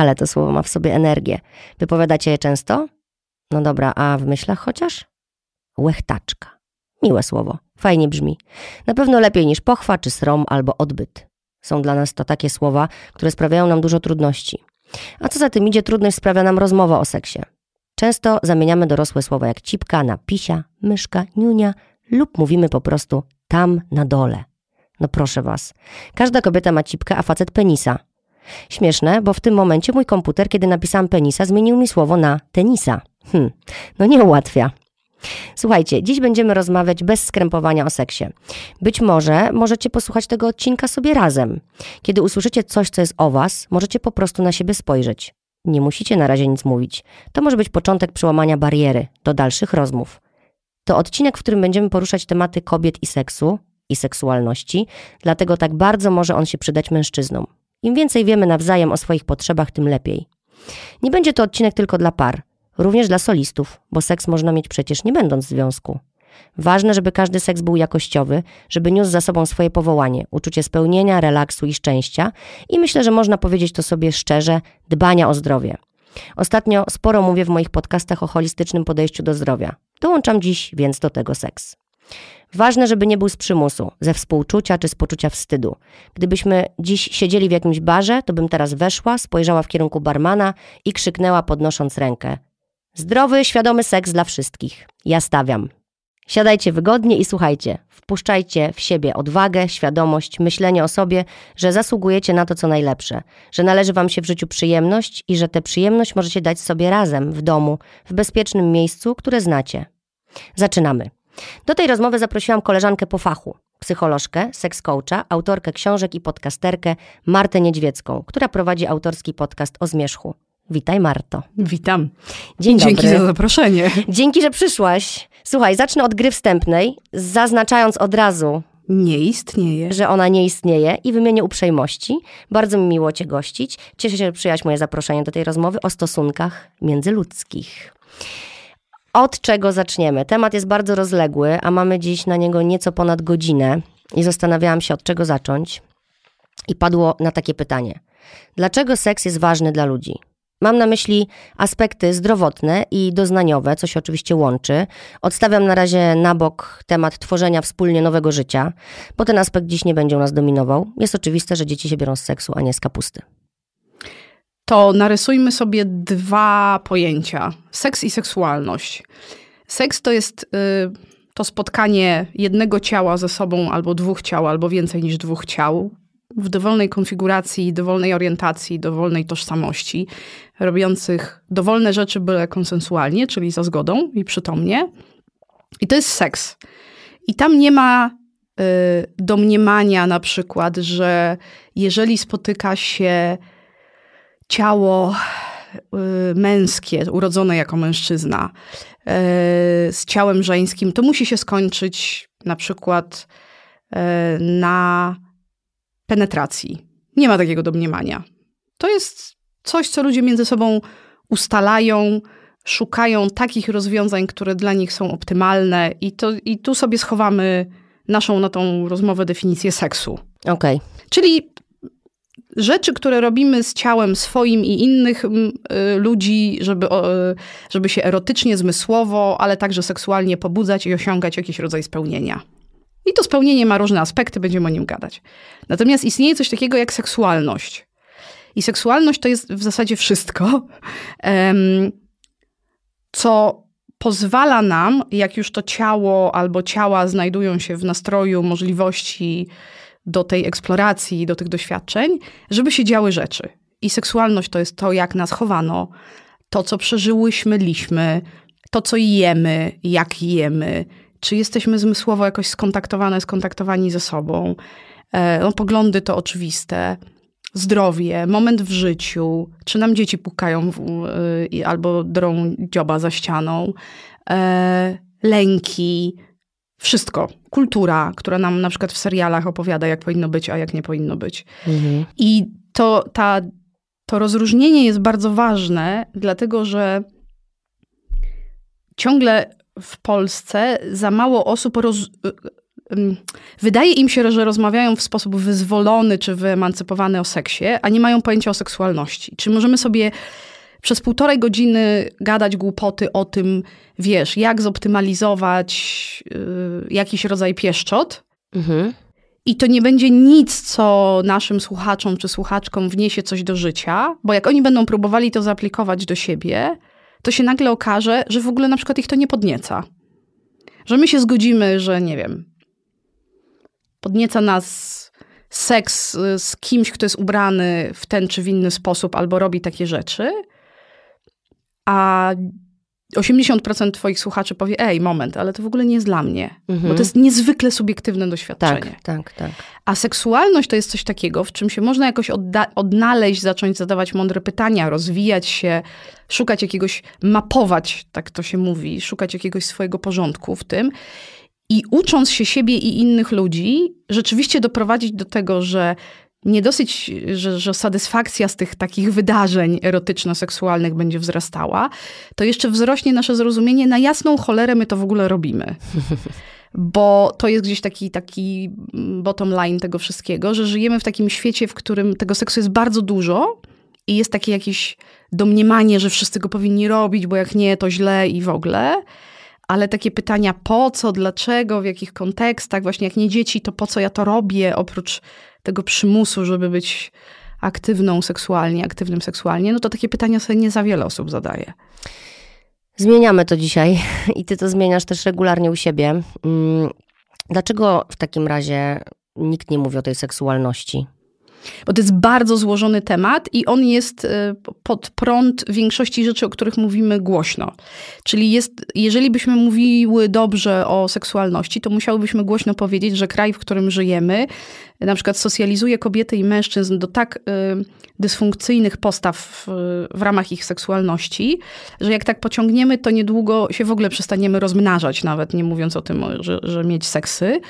ale to słowo ma w sobie energię. Wypowiadacie je często? No dobra, a w myślach chociaż? Łechtaczka. Miłe słowo, fajnie brzmi. Na pewno lepiej niż pochwa, czy srom, albo odbyt. Są dla nas to takie słowa, które sprawiają nam dużo trudności. A co za tym idzie, trudność sprawia nam rozmowa o seksie. Często zamieniamy dorosłe słowa jak cipka na pisia, myszka, niunia lub mówimy po prostu tam na dole. No proszę was. Każda kobieta ma cipkę, a facet penisa. Śmieszne, bo w tym momencie mój komputer, kiedy napisałam penisa, zmienił mi słowo na tenisa. Hm, no nie ułatwia. Słuchajcie, dziś będziemy rozmawiać bez skrępowania o seksie. Być może możecie posłuchać tego odcinka sobie razem. Kiedy usłyszycie coś, co jest o was, możecie po prostu na siebie spojrzeć. Nie musicie na razie nic mówić. To może być początek przełamania bariery do dalszych rozmów. To odcinek, w którym będziemy poruszać tematy kobiet i seksu i seksualności, dlatego tak bardzo może on się przydać mężczyznom. Im więcej wiemy nawzajem o swoich potrzebach, tym lepiej. Nie będzie to odcinek tylko dla par, również dla solistów, bo seks można mieć przecież nie będąc w związku. Ważne, żeby każdy seks był jakościowy, żeby niósł za sobą swoje powołanie, uczucie spełnienia, relaksu i szczęścia i myślę, że można powiedzieć to sobie szczerze, dbania o zdrowie. Ostatnio sporo mówię w moich podcastach o holistycznym podejściu do zdrowia. Dołączam dziś więc do tego seks. Ważne, żeby nie był z przymusu, ze współczucia czy z poczucia wstydu. Gdybyśmy dziś siedzieli w jakimś barze, to bym teraz weszła, spojrzała w kierunku barmana i krzyknęła podnosząc rękę. Zdrowy, świadomy seks dla wszystkich. Ja stawiam. Siadajcie wygodnie i słuchajcie. Wpuszczajcie w siebie odwagę, świadomość, myślenie o sobie, że zasługujecie na to, co najlepsze, że należy Wam się w życiu przyjemność i że tę przyjemność możecie dać sobie razem, w domu, w bezpiecznym miejscu, które znacie. Zaczynamy. Do tej rozmowy zaprosiłam koleżankę po fachu, psycholożkę, seks coacha, autorkę książek i podcasterkę Martę Niedźwiecką, która prowadzi autorski podcast o zmierzchu. Witaj Marto. Witam. Dzień Dzięki dobry. za zaproszenie. Dzięki, że przyszłaś. Słuchaj, zacznę od gry wstępnej, zaznaczając od razu, Nie istnieje. że ona nie istnieje i wymienię uprzejmości. Bardzo mi miło Cię gościć. Cieszę się, że przyjęłaś moje zaproszenie do tej rozmowy o stosunkach międzyludzkich. Od czego zaczniemy? Temat jest bardzo rozległy, a mamy dziś na niego nieco ponad godzinę i zastanawiałam się, od czego zacząć. I padło na takie pytanie: dlaczego seks jest ważny dla ludzi? Mam na myśli aspekty zdrowotne i doznaniowe, co się oczywiście łączy. Odstawiam na razie na bok temat tworzenia wspólnie nowego życia, bo ten aspekt dziś nie będzie u nas dominował. Jest oczywiste, że dzieci się biorą z seksu, a nie z kapusty. To narysujmy sobie dwa pojęcia: seks i seksualność. Seks to jest y, to spotkanie jednego ciała ze sobą, albo dwóch ciał, albo więcej niż dwóch ciał, w dowolnej konfiguracji, dowolnej orientacji, dowolnej tożsamości, robiących dowolne rzeczy byle konsensualnie, czyli za zgodą i przytomnie. I to jest seks. I tam nie ma y, domniemania na przykład, że jeżeli spotyka się ciało y, męskie, urodzone jako mężczyzna, y, z ciałem żeńskim, to musi się skończyć na przykład y, na penetracji. Nie ma takiego domniemania. To jest coś, co ludzie między sobą ustalają, szukają takich rozwiązań, które dla nich są optymalne, i, to, i tu sobie schowamy naszą na tą rozmowę definicję seksu. Okej. Czyli rzeczy, które robimy z ciałem swoim i innych mm, y, ludzi, żeby, y, żeby się erotycznie, zmysłowo, ale także seksualnie pobudzać i osiągać jakiś rodzaj spełnienia. I to spełnienie ma różne aspekty, będziemy o nim gadać. Natomiast istnieje coś takiego jak seksualność. I seksualność to jest w zasadzie wszystko, co pozwala nam, jak już to ciało albo ciała znajdują się w nastroju możliwości do tej eksploracji, do tych doświadczeń, żeby się działy rzeczy. I seksualność to jest to, jak nas chowano, to, co przeżyłyśmy, liśmy, to, co jemy, jak jemy, czy jesteśmy zmysłowo jakoś skontaktowane, skontaktowani ze sobą. E, no, poglądy to oczywiste. Zdrowie, moment w życiu, czy nam dzieci pukają w, y, albo drą dzioba za ścianą, e, lęki, wszystko. Kultura, która nam na przykład w serialach opowiada, jak powinno być, a jak nie powinno być. Mhm. I to, ta, to rozróżnienie jest bardzo ważne, dlatego że ciągle w Polsce za mało osób roz, wydaje im się, że rozmawiają w sposób wyzwolony czy wyemancypowany o seksie, a nie mają pojęcia o seksualności. Czy możemy sobie przez półtorej godziny gadać głupoty o tym, wiesz, jak zoptymalizować yy, jakiś rodzaj pieszczot. Mhm. I to nie będzie nic, co naszym słuchaczom czy słuchaczkom wniesie coś do życia, bo jak oni będą próbowali to zaaplikować do siebie, to się nagle okaże, że w ogóle na przykład ich to nie podnieca. Że my się zgodzimy, że nie wiem, podnieca nas seks z kimś, kto jest ubrany w ten czy w inny sposób albo robi takie rzeczy, a 80% twoich słuchaczy powie, ej, moment, ale to w ogóle nie jest dla mnie. Mhm. Bo to jest niezwykle subiektywne doświadczenie. Tak, tak, tak. A seksualność to jest coś takiego, w czym się można jakoś odnaleźć, zacząć zadawać mądre pytania, rozwijać się, szukać jakiegoś, mapować, tak to się mówi, szukać jakiegoś swojego porządku w tym. I ucząc się siebie i innych ludzi, rzeczywiście doprowadzić do tego, że nie dosyć, że, że satysfakcja z tych takich wydarzeń erotyczno-seksualnych będzie wzrastała, to jeszcze wzrośnie nasze zrozumienie, na jasną cholerę my to w ogóle robimy. Bo to jest gdzieś taki, taki bottom line tego wszystkiego, że żyjemy w takim świecie, w którym tego seksu jest bardzo dużo i jest takie jakieś domniemanie, że wszyscy go powinni robić, bo jak nie, to źle i w ogóle ale takie pytania po co, dlaczego, w jakich kontekstach, właśnie jak nie dzieci, to po co ja to robię, oprócz tego przymusu, żeby być aktywną seksualnie, aktywnym seksualnie, no to takie pytania sobie nie za wiele osób zadaje. Zmieniamy to dzisiaj i ty to zmieniasz też regularnie u siebie. Mm, dlaczego w takim razie nikt nie mówi o tej seksualności? Bo to jest bardzo złożony temat i on jest e, pod prąd większości rzeczy, o których mówimy głośno. Czyli jest, jeżeli byśmy mówiły dobrze o seksualności, to musiałybyśmy głośno powiedzieć, że kraj, w którym żyjemy, na przykład socjalizuje kobiety i mężczyzn do tak y, dysfunkcyjnych postaw w, ramach ich seksualności, że jak tak pociągniemy, to niedługo się w ogóle przestaniemy rozmnażać, nawet nie mówiąc o tym, że, że mieć seksy.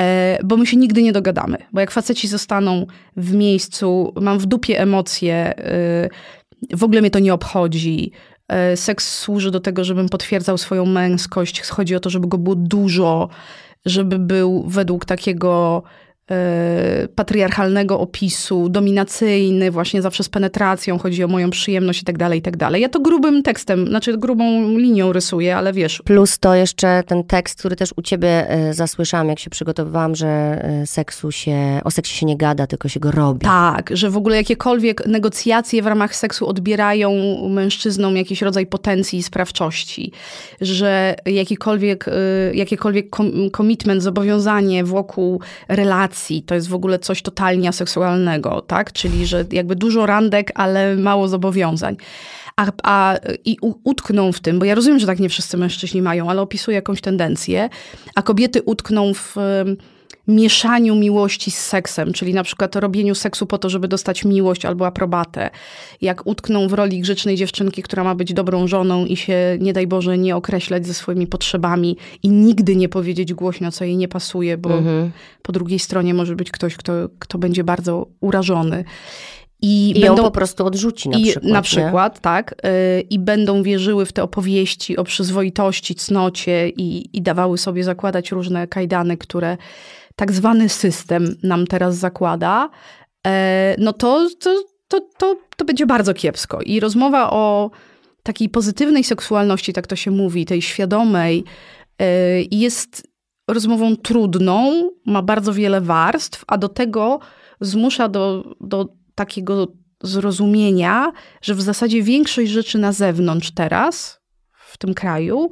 E, bo my się nigdy nie dogadamy. Bo jak faceci zostaną w miejscu, mam w dupie emocje, e, w ogóle mnie to nie obchodzi. E, seks służy do tego, żebym potwierdzał swoją męskość. Chodzi o to, żeby go było dużo, żeby był według takiego patriarchalnego opisu, dominacyjny, właśnie zawsze z penetracją, chodzi o moją przyjemność i tak dalej, i tak dalej. Ja to grubym tekstem, znaczy grubą linią rysuję, ale wiesz. Plus to jeszcze ten tekst, który też u ciebie e, zasłyszałam, jak się przygotowywałam, że e, seksu się, o seksie się nie gada, tylko się go robi. Tak, że w ogóle jakiekolwiek negocjacje w ramach seksu odbierają mężczyznom jakiś rodzaj potencji i sprawczości, że jakikolwiek, jakiekolwiek commitment, zobowiązanie wokół relacji, relacji to jest w ogóle coś totalnie aseksualnego, tak? Czyli, że jakby dużo randek, ale mało zobowiązań. A, a, I utkną w tym, bo ja rozumiem, że tak nie wszyscy mężczyźni mają, ale opisuję jakąś tendencję, a kobiety utkną w mieszaniu miłości z seksem, czyli na przykład robieniu seksu po to, żeby dostać miłość albo aprobatę. Jak utkną w roli grzecznej dziewczynki, która ma być dobrą żoną i się, nie daj Boże, nie określać ze swoimi potrzebami i nigdy nie powiedzieć głośno, co jej nie pasuje, bo mhm. po drugiej stronie może być ktoś, kto, kto będzie bardzo urażony. I, I będą, po prostu odrzuci na i, przykład. Na przykład, nie? tak. Yy, I będą wierzyły w te opowieści o przyzwoitości, cnocie i, i dawały sobie zakładać różne kajdany, które tak zwany system nam teraz zakłada, e, no to, to, to, to, to będzie bardzo kiepsko. I rozmowa o takiej pozytywnej seksualności, tak to się mówi, tej świadomej, e, jest rozmową trudną, ma bardzo wiele warstw, a do tego zmusza do, do takiego zrozumienia, że w zasadzie większość rzeczy na zewnątrz teraz, w tym kraju,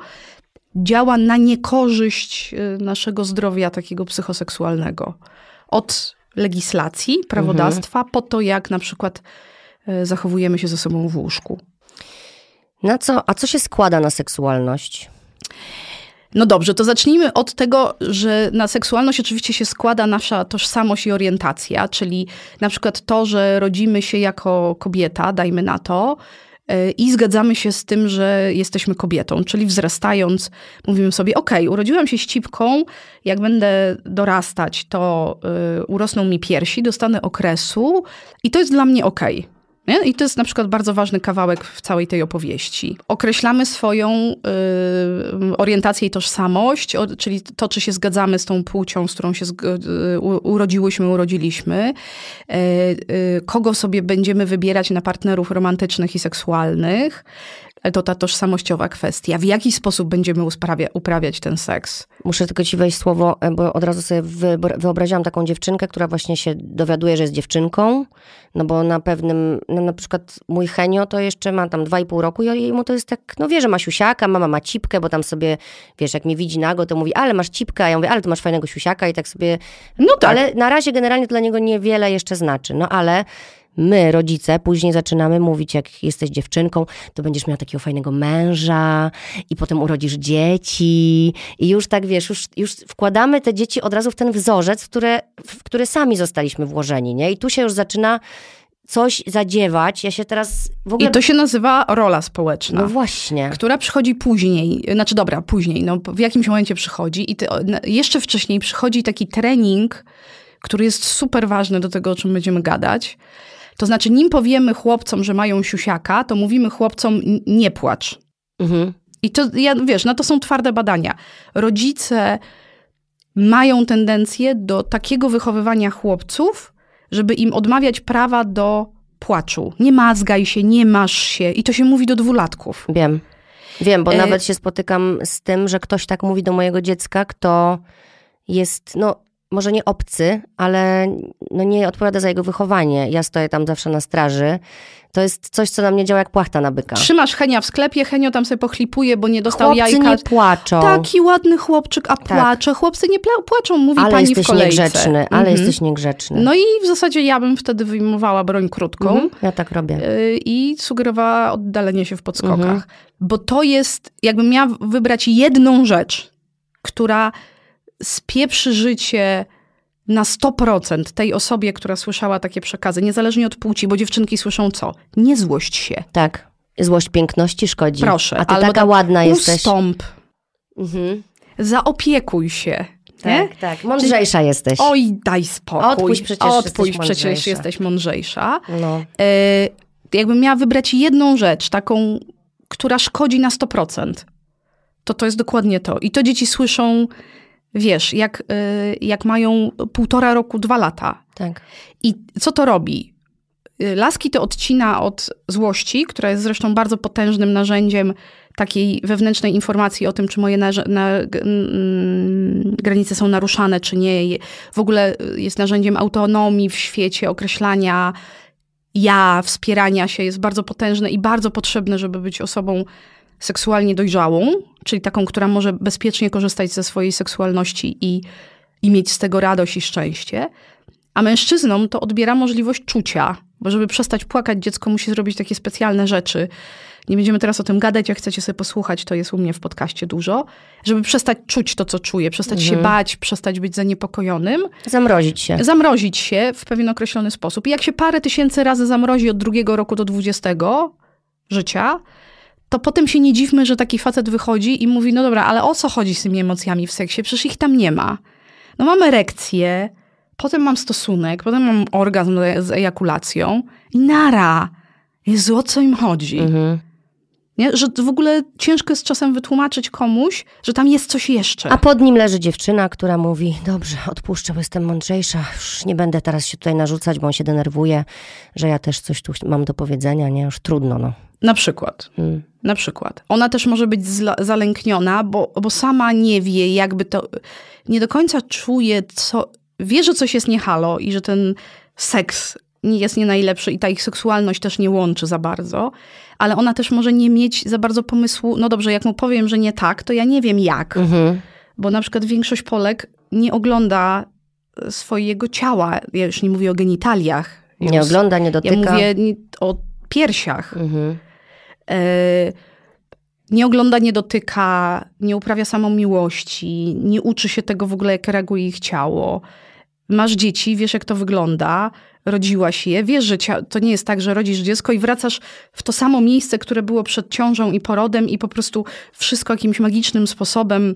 działa na niekorzyść y, naszego zdrowia takiego psychoseksualnego. Od legislacji, prawodawstwa, mhm. po to, jak na przykład y, zachowujemy się ze sobą w łóżku. Na co, a co się składa na seksualność? No dobrze, to zacznijmy od tego, że na seksualność oczywiście się składa nasza tożsamość i orientacja, czyli na przykład to, że rodzimy się jako kobieta, dajmy na to, i zgadzamy się z tym, że jesteśmy kobietą, czyli wzrastając, mówimy sobie: OK, urodziłam się ścipką, jak będę dorastać, to y, urosną mi piersi, dostanę okresu i to jest dla mnie OK. Nie? I to jest na przykład bardzo ważny kawałek w całej tej opowieści. Określamy swoją y, orientację i tożsamość, o, czyli to, czy się zgadzamy z tą płcią, z którą się y, urodziłyśmy, urodziliśmy, y, y, kogo sobie będziemy wybierać na partnerów romantycznych i seksualnych, to ta tożsamościowa kwestia. W jaki sposób będziemy usprawia, uprawiać ten seks? Muszę tylko ci wejść słowo, e, bo od razu sobie wyobraziłam taką dziewczynkę, która właśnie się dowiaduje, że jest dziewczynką, no bo na pewnym, no na przykład mój Henio to jeszcze ma tam dwa i pół roku i mu to jest tak, no wie, że ma siusiaka, mama ma cipkę, bo tam sobie, wiesz, jak mnie widzi nago, to mówi, ale masz cipkę, a ja mówię, ale ty masz fajnego siusiaka i tak sobie... No tak. Ale na razie generalnie to dla niego niewiele jeszcze znaczy, no ale my, rodzice, później zaczynamy mówić, jak jesteś dziewczynką, to będziesz miała takiego fajnego męża i potem urodzisz dzieci i już tak, wiesz, już, już wkładamy te dzieci od razu w ten wzorzec, w, które, w który sami zostaliśmy włożeni, nie? I tu się już zaczyna coś zadziewać. Ja się teraz w ogóle... I to się nazywa rola społeczna. No właśnie. Która przychodzi później. Znaczy dobra, później. No, w jakimś momencie przychodzi i ty, jeszcze wcześniej przychodzi taki trening, który jest super ważny do tego, o czym będziemy gadać. To znaczy, nim powiemy chłopcom, że mają siusiaka, to mówimy chłopcom nie płacz. Mhm. I to, ja, wiesz, no to są twarde badania. Rodzice mają tendencję do takiego wychowywania chłopców, żeby im odmawiać prawa do płaczu. Nie mazgaj się, nie masz się. I to się mówi do dwulatków. Wiem. Wiem, bo e... nawet się spotykam z tym, że ktoś tak mówi do mojego dziecka, kto jest, no, może nie obcy, ale no nie odpowiada za jego wychowanie. Ja stoję tam zawsze na straży. To jest coś, co na mnie działa jak płachta na byka. Trzymasz Henia w sklepie, Henio tam sobie pochlipuje, bo nie dostał Chłopcy jajka. nie płaczą. Taki ładny chłopczyk, a tak. płacze. Chłopcy nie płaczą, mówi ale pani jesteś w kolejce. Niegrzeczny, ale mhm. jesteś niegrzeczny. No i w zasadzie ja bym wtedy wyjmowała broń krótką. Mhm. Ja tak robię. Y, I sugerowała oddalenie się w podskokach. Mhm. Bo to jest, jakbym miała wybrać jedną rzecz, która spieprzy życie na 100% tej osobie, która słyszała takie przekazy, niezależnie od płci, bo dziewczynki słyszą co? Nie złość się. Tak. Złość piękności szkodzi. Proszę. A ty taka tak ładna jesteś. Ustąp. Mhm. Zaopiekuj się. Nie? Tak, tak. Mądrzejsza Czyli, jesteś. Oj, daj spokój. Odpuść przecież Odpuść jesteś przecież mądrzejsza. jesteś mądrzejsza. No. E, jakbym miała wybrać jedną rzecz, taką, która szkodzi na 100%, to to jest dokładnie to. I to dzieci słyszą wiesz, jak, y, jak mają półtora roku, dwa lata. Tak. I co to robi? Y, laski to odcina od złości, która jest zresztą bardzo potężnym narzędziem takiej wewnętrznej informacji o tym, czy moje na, na, granice są naruszane, czy nie. W ogóle jest narzędziem autonomii w świecie, określania ja, wspierania się. Jest bardzo potężne i bardzo potrzebne, żeby być osobą seksualnie dojrzałą, czyli taką, która może bezpiecznie korzystać ze swojej seksualności i, i mieć z tego radość i szczęście. A mężczyznom to odbiera możliwość czucia, bo żeby przestać płakać, dziecko musi zrobić takie specjalne rzeczy. Nie będziemy teraz o tym gadać, jak chcecie sobie posłuchać, to jest u mnie w podcaście dużo. Żeby przestać czuć to, co czuje, przestać mhm. się bać, przestać być zaniepokojonym. Zamrozić się. Zamrozić się w pewien określony sposób. I jak się parę tysięcy razy zamrozi od drugiego roku do dwudziestego życia, to potem się nie dziwmy, że taki facet wychodzi i mówi, no dobra, ale o co chodzi z tymi emocjami w seksie? Przecież ich tam nie ma. No mam erekcję, potem mam stosunek, potem mam orgazm z ejakulacją i nara. Jezu, o co im chodzi? Mhm. Nie? Że w ogóle ciężko jest czasem wytłumaczyć komuś, że tam jest coś jeszcze. A pod nim leży dziewczyna, która mówi: Dobrze, odpuszczę, bo jestem mądrzejsza. Już nie będę teraz się tutaj narzucać, bo on się denerwuje, że ja też coś tu mam do powiedzenia. Nie, już trudno, no. Na przykład. Hmm. Na przykład. Ona też może być zalękniona, bo, bo sama nie wie, jakby to. Nie do końca czuje, co. Wie, że coś jest niehalo i że ten seks nie jest nie najlepszy i ta ich seksualność też nie łączy za bardzo, ale ona też może nie mieć za bardzo pomysłu. No dobrze, jak mu powiem, że nie tak, to ja nie wiem jak. Mhm. Bo na przykład większość Polek nie ogląda swojego ciała. Ja już nie mówię o genitaliach. Nie ogląda, nie dotyka. Ja mówię o piersiach. Mhm. E, nie ogląda, nie dotyka, nie uprawia samą miłości, nie uczy się tego w ogóle, jak reaguje ich ciało. Masz dzieci, wiesz jak to wygląda, rodziłaś je, wiesz, że to nie jest tak, że rodzisz dziecko i wracasz w to samo miejsce, które było przed ciążą i porodem i po prostu wszystko jakimś magicznym sposobem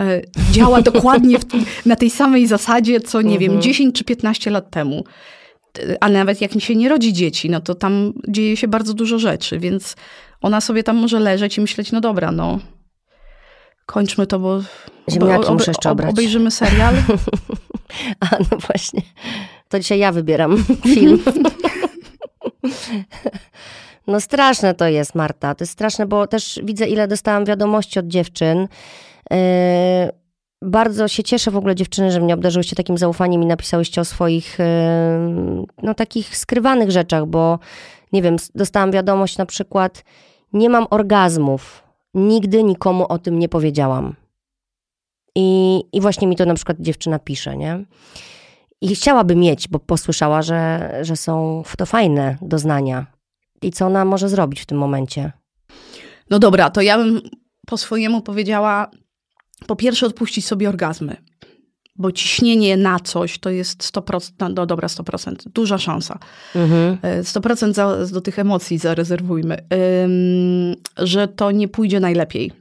e, działa dokładnie w, na tej samej zasadzie, co nie wiem, 10 mhm. czy 15 lat temu. Ale nawet jak się nie rodzi dzieci, no to tam dzieje się bardzo dużo rzeczy, więc ona sobie tam może leżeć i myśleć, no dobra, no kończmy to, bo Ziemniaki muszę jeszcze obrać. obejrzymy serial. A, no właśnie. To dzisiaj ja wybieram film. No straszne to jest, Marta. To jest straszne, bo też widzę, ile dostałam wiadomości od dziewczyn. Yy, bardzo się cieszę w ogóle dziewczyny, że mnie obdarzyłyście takim zaufaniem i napisałyście o swoich no takich skrywanych rzeczach, bo nie wiem, dostałam wiadomość na przykład nie mam orgazmów. Nigdy nikomu o tym nie powiedziałam. I, I właśnie mi to na przykład dziewczyna pisze, nie? I chciałaby mieć, bo posłyszała, że, że są to fajne doznania. I co ona może zrobić w tym momencie? No dobra, to ja bym po swojemu powiedziała, po pierwsze odpuścić sobie orgazmy. Bo ciśnienie na coś to jest 100%, no, no dobra, 100%, duża szansa. Mhm. 100% za, do tych emocji zarezerwujmy, że to nie pójdzie najlepiej.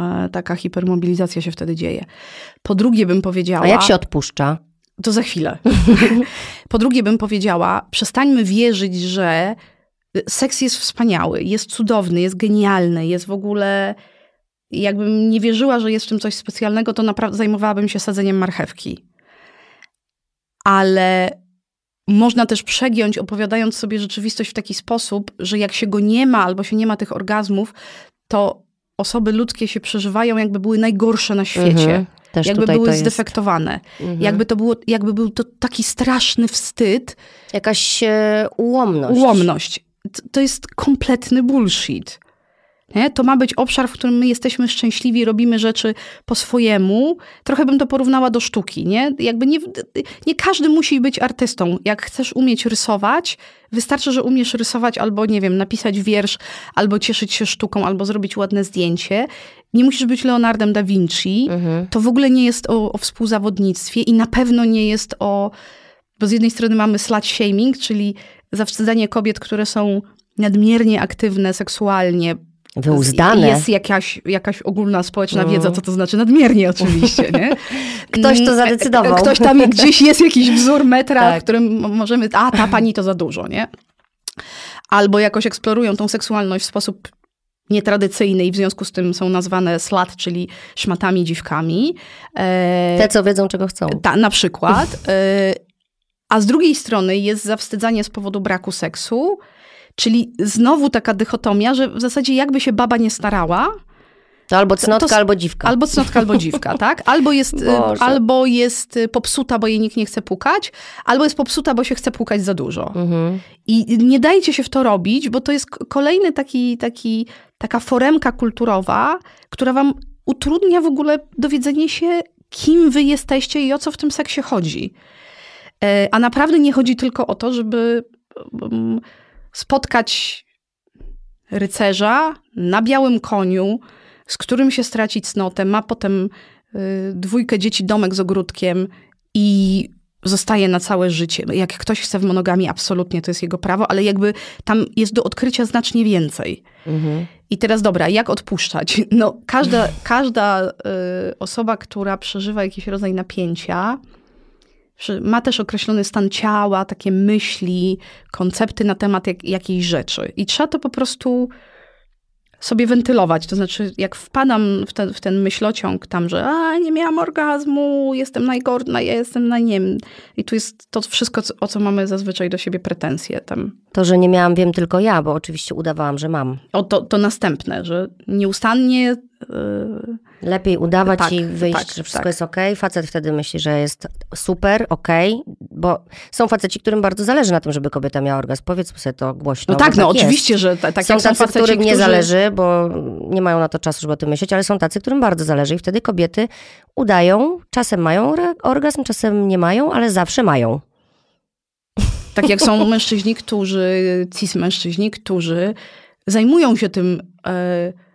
E, taka hipermobilizacja się wtedy dzieje. Po drugie bym powiedziała... A jak się odpuszcza? To za chwilę. po drugie bym powiedziała, przestańmy wierzyć, że seks jest wspaniały, jest cudowny, jest genialny, jest w ogóle. Jakbym nie wierzyła, że jest w tym coś specjalnego, to naprawdę zajmowałabym się sadzeniem marchewki. Ale można też przegiąć, opowiadając sobie rzeczywistość w taki sposób, że jak się go nie ma albo się nie ma tych orgazmów, to osoby ludzkie się przeżywają, jakby były najgorsze na świecie. Mhm. Też jakby były zdefektowane. Mhm. Jakby to było, jakby był to taki straszny wstyd. Jakaś e, ułomność. Ułomność to jest kompletny bullshit. Nie? To ma być obszar, w którym my jesteśmy szczęśliwi, robimy rzeczy po swojemu. Trochę bym to porównała do sztuki. Nie? Jakby nie, nie każdy musi być artystą. Jak chcesz umieć rysować, wystarczy, że umiesz rysować albo, nie wiem, napisać wiersz, albo cieszyć się sztuką, albo zrobić ładne zdjęcie. Nie musisz być Leonardem da Vinci. Mhm. To w ogóle nie jest o, o współzawodnictwie i na pewno nie jest o... Bo z jednej strony mamy slut shaming, czyli zawstydzanie kobiet, które są nadmiernie aktywne seksualnie. Wyuzdane. Jest jakaś, jakaś ogólna społeczna mm. wiedza, co to znaczy nadmiernie oczywiście, nie? Ktoś to zadecydował. Ktoś tam gdzieś jest jakiś wzór metra, tak. w którym możemy, a ta pani to za dużo, nie? Albo jakoś eksplorują tą seksualność w sposób nietradycyjny i w związku z tym są nazwane slut, czyli szmatami, dziwkami. E, Te, co wiedzą, czego chcą. Ta, na przykład. E, a z drugiej strony jest zawstydzanie z powodu braku seksu, czyli znowu taka dychotomia, że w zasadzie jakby się baba nie starała, to albo cnotka, to, albo dziwka. Albo cnotka, albo dziwka, tak? Albo jest, y, albo jest popsuta, bo jej nikt nie chce pukać, albo jest popsuta, bo się chce pukać za dużo. Mhm. I nie dajcie się w to robić, bo to jest kolejny taki, taki, taka foremka kulturowa, która wam utrudnia w ogóle dowiedzenie się, kim wy jesteście i o co w tym seksie chodzi. E, a naprawdę nie chodzi tylko o to, żeby mm, spotkać rycerza na białym koniu, z którym się straci cnotę, ma potem y, dwójkę dzieci, domek z ogródkiem i zostaje na całe życie. Jak ktoś chce w monogami, absolutnie to jest jego prawo, ale jakby tam jest do odkrycia znacznie więcej. Mhm. I teraz dobra, jak odpuszczać? No, każda, każda y, osoba, która przeżywa jakiś rodzaj napięcia, ma też określony stan ciała, takie myśli, koncepty na temat jak, jakiejś rzeczy. I trzeba to po prostu sobie wentylować. To znaczy, jak wpadam w ten, w ten myślociąg tam, że a, nie miałam orgazmu, jestem najgorsza, ja jestem na nim. I tu jest to wszystko, o co mamy zazwyczaj do siebie pretensje tam. To, że nie miałam, wiem tylko ja, bo oczywiście udawałam, że mam. O, to, to następne, że nieustannie Lepiej udawać tak, i wyjść, tak, że wszystko tak. jest ok. Facet wtedy myśli, że jest super, ok, bo są faceci, którym bardzo zależy na tym, żeby kobieta miała orgazm. Powiedz sobie to głośno. No tak, no tak oczywiście, jest. że tak są jak tacy, są faceci, którym nie zależy, bo nie mają na to czasu, żeby o tym myśleć, ale są tacy, którym bardzo zależy i wtedy kobiety udają, czasem mają orgazm, czasem nie mają, ale zawsze mają. Tak jak są mężczyźni, którzy, cis mężczyźni, którzy zajmują się tym... Yy,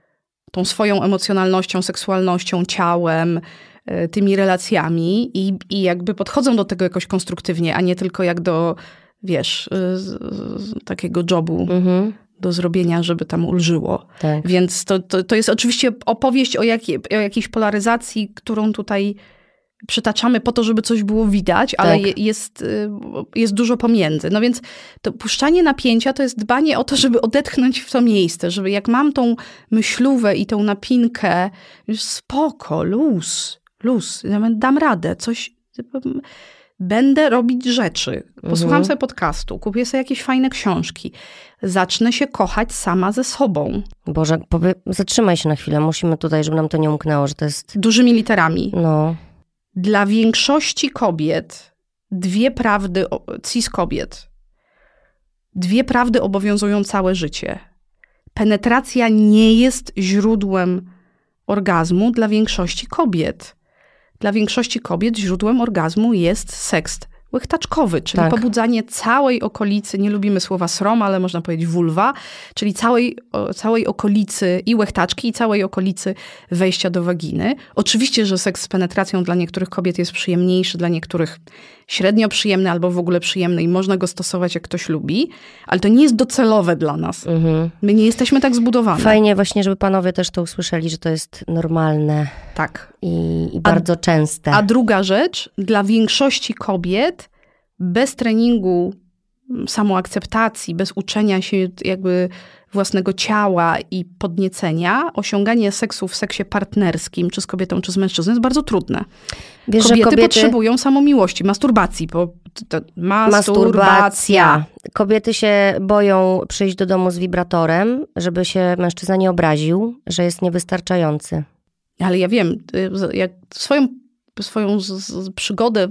tą swoją emocjonalnością, seksualnością, ciałem, e, tymi relacjami i, i jakby podchodzą do tego jakoś konstruktywnie, a nie tylko jak do, wiesz, e, z, z takiego jobu. Mhm do zrobienia, żeby tam ulżyło. Tak. Więc to, to, to jest oczywiście opowieść o, jakiej, o jakiejś polaryzacji, którą tutaj przytaczamy po to, żeby coś było widać, ale Tak. je- jest, y, jest dużo pomiędzy. No więc to puszczanie napięcia to jest dbanie o to, żeby odetchnąć w to miejsce, żeby jak mam tą myślówę i tą napinkę, spoko, luz, luz, ja dam radę, coś... Będę robić rzeczy. Posłucham Mhm. sobie podcastu, kupię sobie jakieś fajne książki. Zacznę się kochać sama ze sobą. Boże, powie, zatrzymaj się na chwilę. Musimy tutaj, żeby nam to nie umknęło, że to jest. Dużymi literami. No, Dla większości kobiet dwie prawdy, cis kobiet, dwie prawdy obowiązują całe życie. Penetracja nie jest źródłem orgazmu dla większości kobiet. Dla większości kobiet źródłem orgazmu jest seks łechtaczkowy, czyli Tak. pobudzanie całej okolicy, nie lubimy słowa srom, ale można powiedzieć vulwa, czyli całej, o, całej okolicy i łechtaczki, i całej okolicy wejścia do waginy. Oczywiście, że seks z penetracją dla niektórych kobiet jest przyjemniejszy, dla niektórych średnio przyjemny albo w ogóle przyjemny i można go stosować jak ktoś lubi, ale to nie jest docelowe dla nas. mhm. My nie jesteśmy tak zbudowane. Fajnie właśnie, żeby panowie też to usłyszeli, że to jest normalne Tak. i, i bardzo częste. A druga rzecz, dla większości kobiet bez treningu mm, samoakceptacji, bez uczenia się jakby własnego ciała i podniecenia, osiąganie seksu w seksie partnerskim, czy z kobietą, czy z mężczyzną, jest bardzo trudne. Wiesz, Kobiety, kobiety potrzebują samomiłości, masturbacji. Bo to, masturbacja. Masturbacja. Kobiety się boją przyjść do domu z wibratorem, żeby się mężczyzna nie obraził, że jest niewystarczający. Ale ja wiem, y, jak swoją, swoją z, z, przygodę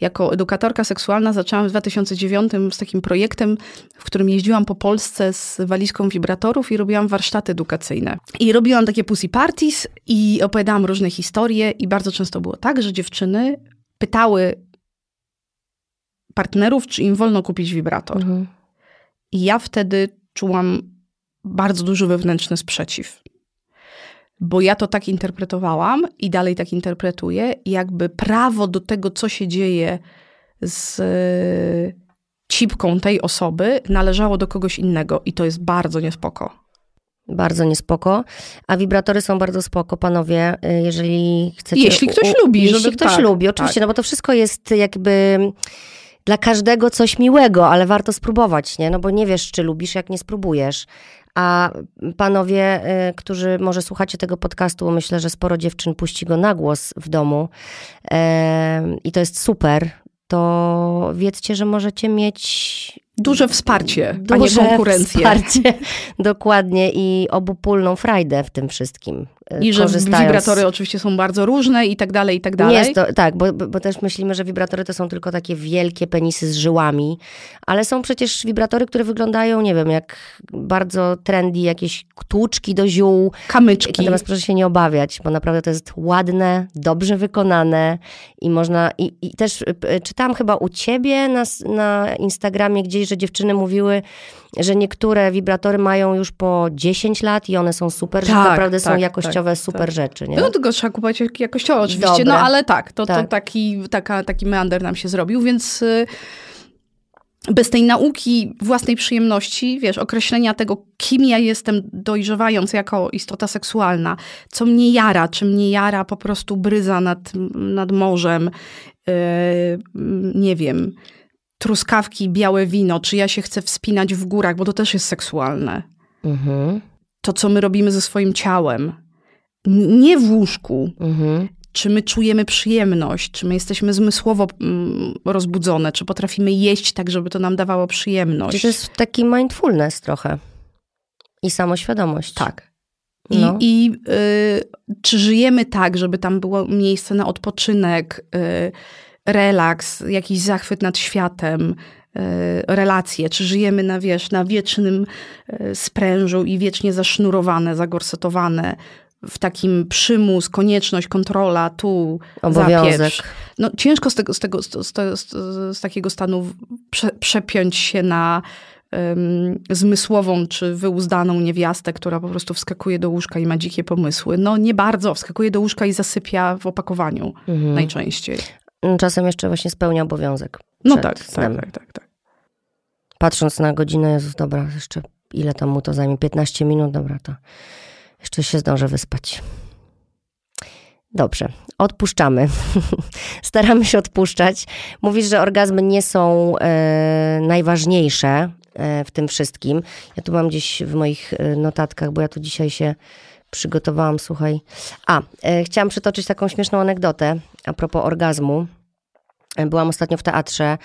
jako edukatorka seksualna zaczęłam w 2009 z takim projektem, w którym jeździłam po Polsce z walizką wibratorów i robiłam warsztaty edukacyjne. I robiłam takie pussy parties i opowiadałam różne historie i bardzo często było tak, że dziewczyny pytały partnerów, czy im wolno kupić wibrator. Mhm. I ja wtedy czułam bardzo duży wewnętrzny sprzeciw. Bo ja to tak interpretowałam i dalej tak interpretuję, jakby prawo do tego, co się dzieje z e, cipką tej osoby, należało do kogoś innego. I to jest bardzo niespoko. Bardzo niespoko. A wibratory są bardzo spoko, panowie, y, jeżeli chcecie... Jeśli ktoś lubi, Jeśli żeby- ktoś tak, lubi, oczywiście, tak. no bo to wszystko jest jakby dla każdego coś miłego, ale warto spróbować, nie? No bo nie wiesz, czy lubisz, jak nie spróbujesz. A panowie, y, którzy może słuchacie tego podcastu, bo myślę, że sporo dziewczyn puści go na głos w domu em, i to jest super, to wiedzcie, że możecie mieć Duże wsparcie, a nie duże konkurencję. wsparcie, dokładnie i obopólną frajdę w tym wszystkim. E, I że korzystając. wibratory oczywiście są bardzo różne i tak dalej, i tak dalej. Jest to, tak, bo, bo też myślimy, że wibratory to są tylko takie wielkie penisy z żyłami, ale są przecież wibratory, które wyglądają, nie wiem, jak bardzo trendy, jakieś tłuczki do ziół. Kamyczki. Natomiast proszę się nie obawiać, bo naprawdę to jest ładne, dobrze wykonane i można, i, i też y, y, czytałam chyba u ciebie na, na Instagramie gdzieś, że dziewczyny mówiły, że niektóre wibratory mają już po 10 lat i one są super, że Tak, naprawdę są tak, tak, super tak. rzeczy, nie? No tylko trzeba kupować jak- jakościowo oczywiście, Dobre. no ale tak, to, to Tak. taki, taka, taki meander nam się zrobił, więc y, bez tej nauki własnej przyjemności, wiesz, określenia tego, kim ja jestem dojrzewając jako istota seksualna, co mnie jara, czy mnie jara po prostu bryza nad, nad morzem, y, nie wiem, truskawki, białe wino, czy ja się chcę wspinać w górach, bo to też jest seksualne Mhm, to, co my robimy ze swoim ciałem. Nie w łóżku. mhm. Czy my czujemy przyjemność, czy my jesteśmy zmysłowo mm, rozbudzone, czy potrafimy jeść tak, żeby to nam dawało przyjemność. Czyli to jest taki mindfulness trochę i samoświadomość. Tak. I, No. i y, czy żyjemy tak, żeby tam było miejsce na odpoczynek, y, relaks, jakiś zachwyt nad światem, y, relacje? Czy żyjemy na, wiesz, na wiecznym y, sprężu i wiecznie zasznurowane, zagorsetowane w takim przymus, konieczność, kontrola, tu Obowiązek. zapieprz. No, ciężko z, tego, z, tego, z, z, z, takiego stanu prze, przepiąć się na em, zmysłową czy wyuzdaną niewiastę, która po prostu wskakuje do łóżka i ma dzikie pomysły. No nie bardzo, wskakuje do łóżka i zasypia w opakowaniu Mhm. najczęściej. Czasem jeszcze właśnie spełnia obowiązek. No tak, tak, tak, tak, tak. Patrząc na godzinę, Jezus, dobra, jeszcze ile tam mu to zajmie? 15 minut, dobra, to jeszcze się zdążę wyspać. Dobrze, odpuszczamy. Staramy się odpuszczać. Mówisz, że orgazmy nie są e, najważniejsze e, w tym wszystkim. Ja tu mam gdzieś w moich e, notatkach, bo ja tu dzisiaj się przygotowałam, słuchaj. A, e, chciałam przytoczyć taką śmieszną anegdotę a propos orgazmu. Byłam ostatnio w teatrze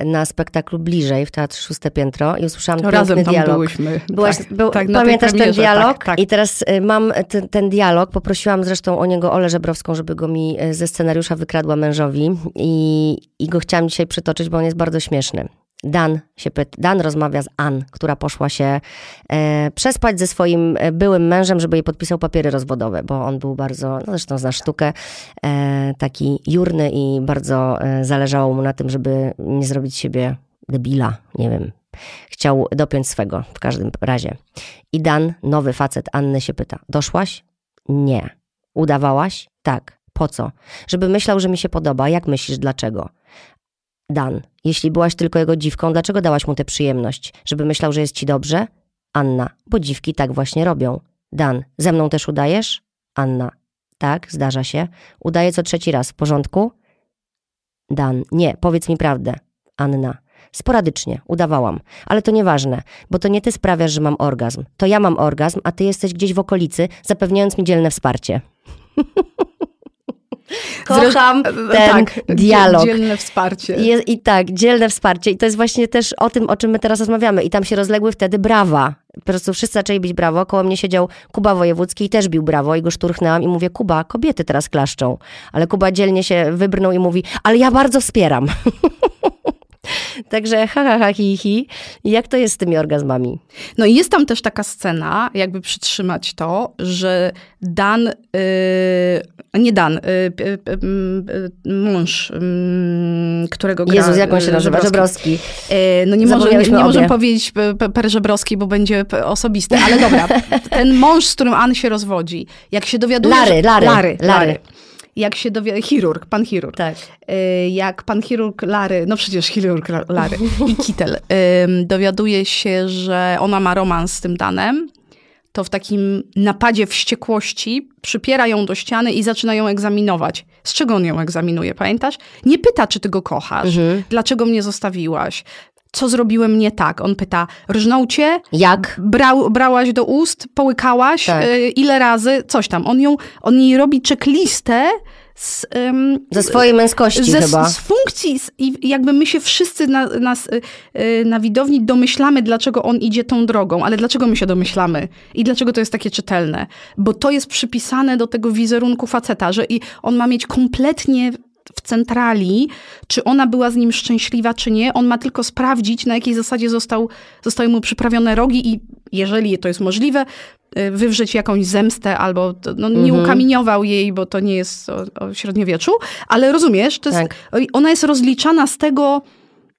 na spektaklu Bliżej w Teatrze Szóste Piętro i usłyszałam No, piękny dialog. byłyśmy. Byłaś, tak, był, tak, pamiętasz ten dialog? Tak, tak. I teraz y, mam ten, ten dialog. Poprosiłam zresztą o niego Olę Żebrowską, żeby go mi y, ze scenariusza wykradła mężowi i, i go chciałam dzisiaj przytoczyć, bo on jest bardzo śmieszny. Dan się pyta, Dan rozmawia z Ann, która poszła się e, przespać ze swoim e, byłym mężem, żeby jej podpisał papiery rozwodowe, bo on był bardzo, no zresztą znasz sztukę, e, taki jurny i bardzo e, zależało mu na tym, żeby nie zrobić siebie debila, nie wiem. Chciał dopiąć swego w każdym razie. I Dan, nowy facet Anny się pyta, doszłaś? Nie. Udawałaś? Tak. Po co? Żeby myślał, że mi się podoba. Jak myślisz, dlaczego? Dan, jeśli byłaś tylko jego dziwką, dlaczego dałaś mu tę przyjemność? Żeby myślał, że jest ci dobrze? Anna, bo dziwki tak właśnie robią. Dan, ze mną też udajesz? Anna, tak, zdarza się. Udaję co trzeci raz, w porządku? Dan, nie, powiedz mi prawdę. Anna, sporadycznie, udawałam. Ale to nieważne, bo to nie ty sprawiasz, że mam orgazm. To ja mam orgazm, a ty jesteś gdzieś w okolicy, zapewniając mi dzielne wsparcie. Kocham ten tak, dialog. Dzielne wsparcie. Je, I tak, dzielne wsparcie. I to jest właśnie też o tym, o czym my teraz rozmawiamy. I tam się rozległy wtedy brawa. Po prostu wszyscy zaczęli bić brawo. Koło mnie siedział Kuba Wojewódzki i też bił brawo. I go szturchnęłam i mówię, Kuba, kobiety teraz klaszczą. Ale Kuba dzielnie się wybrnął i mówi, ale ja bardzo wspieram. Także ha, ha, ha, hi, hi. I jak to jest z tymi orgazmami? No i jest tam też taka scena, jakby przytrzymać to, że Dan, yy, nie Dan, yy, yy, yy, mąż, yy, którego gra Jezus, jak on się nazywa? Żebrowski. No nie, może, nie, nie możemy powiedzieć per Żebrowski, bo będzie osobisty, ale dobra. Ten mąż, z którym Ann się rozwodzi, jak się dowiaduje... Lary, Lary, Lary, Lary. Jak się dowiaduje, chirurg, pan chirurg. Tak. Y, jak pan chirurg Lary, no przecież chirurg La- Lary i Kittel, dowiaduje się, że ona ma romans z tym Danem, to w takim napadzie wściekłości przypiera ją do ściany i zaczyna ją egzaminować. Z czego on ją egzaminuje, pamiętasz? Nie pyta, czy ty go kochasz, Mhm. dlaczego mnie zostawiłaś, co zrobiłem nie tak. On pyta, rżnął cię, Jak? Brał, brałaś do ust, połykałaś, Tak. y, ile razy, coś tam. On, ją, on jej robi checklistę z, ym, Ze swojej męskości ze, chyba. z funkcji z, i jakby my się wszyscy na, nas, y, y, na widowni domyślamy, dlaczego on idzie tą drogą, ale dlaczego my się domyślamy i dlaczego to jest takie czytelne? Bo to jest przypisane do tego wizerunku faceta, że i on ma mieć kompletnie w centrali, czy ona była z nim szczęśliwa, czy nie. On ma tylko sprawdzić, na jakiej zasadzie został, zostały mu przyprawione rogi i jeżeli to jest możliwe, y, wywrzeć jakąś zemstę albo no, nie Mhm. ukamieniował jej, bo to nie jest o, o średniowieczu, ale rozumiesz, jest, Tak. ona jest rozliczana z tego,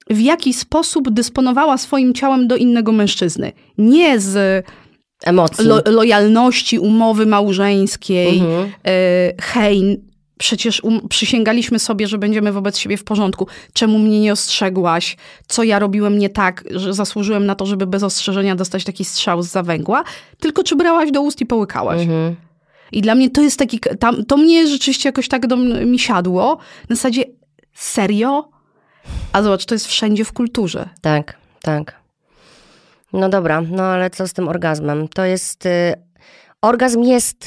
w jaki sposób dysponowała swoim ciałem do innego mężczyzny. Nie z Emocji. lo, lojalności, umowy małżeńskiej, Mhm. e, hej, przecież um, przysięgaliśmy sobie, że będziemy wobec siebie w porządku. Czemu mnie nie ostrzegłaś? Co ja robiłem nie tak, że zasłużyłem na to, żeby bez ostrzeżenia dostać taki strzał z zawęgła? Tylko czy brałaś do ust i połykałaś? Mhm. I dla mnie to jest taki, tam, to mnie rzeczywiście jakoś tak do, mi siadło. Na zasadzie, serio? A zobacz, to jest wszędzie w kulturze. Tak, tak. No dobra, no ale co z tym orgazmem? To jest. Y, orgazm jest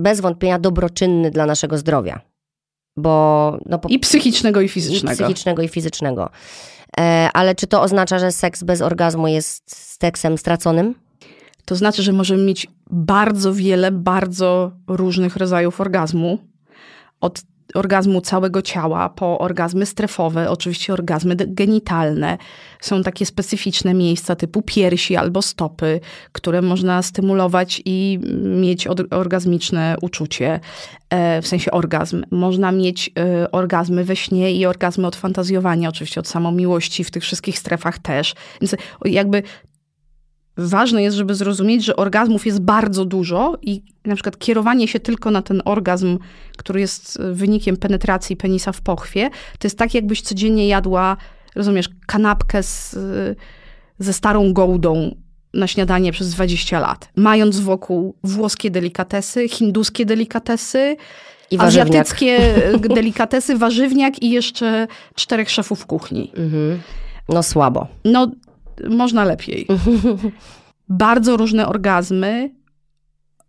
bez wątpienia dobroczynny dla naszego zdrowia. Bo. No, po, I psychicznego, i i fizycznego. psychicznego, i fizycznego. E, ale czy to oznacza, że seks bez orgazmu jest seksem straconym? To znaczy, że możemy mieć bardzo wiele, bardzo różnych rodzajów orgazmu. Od orgazmu całego ciała po orgazmy strefowe, oczywiście orgazmy genitalne. Są takie specyficzne miejsca typu piersi albo stopy, które można stymulować i mieć orgazmiczne uczucie, e, w sensie orgazm. Można mieć e, orgazmy we śnie i orgazmy od fantazjowania, oczywiście od samomiłości w tych wszystkich strefach też. Więc jakby ważne jest, żeby zrozumieć, że orgazmów jest bardzo dużo i na przykład kierowanie się tylko na ten orgazm, który jest wynikiem penetracji penisa w pochwie, to jest tak, jakbyś codziennie jadła, rozumiesz, kanapkę z, ze starą gołdą na śniadanie przez 20 lat, mając wokół włoskie delikatesy, hinduskie delikatesy, I warzywniak. azjatyckie delikatesy, warzywniak i jeszcze czterech szefów kuchni. Mhm. No słabo. No, można lepiej. Bardzo różne orgazmy,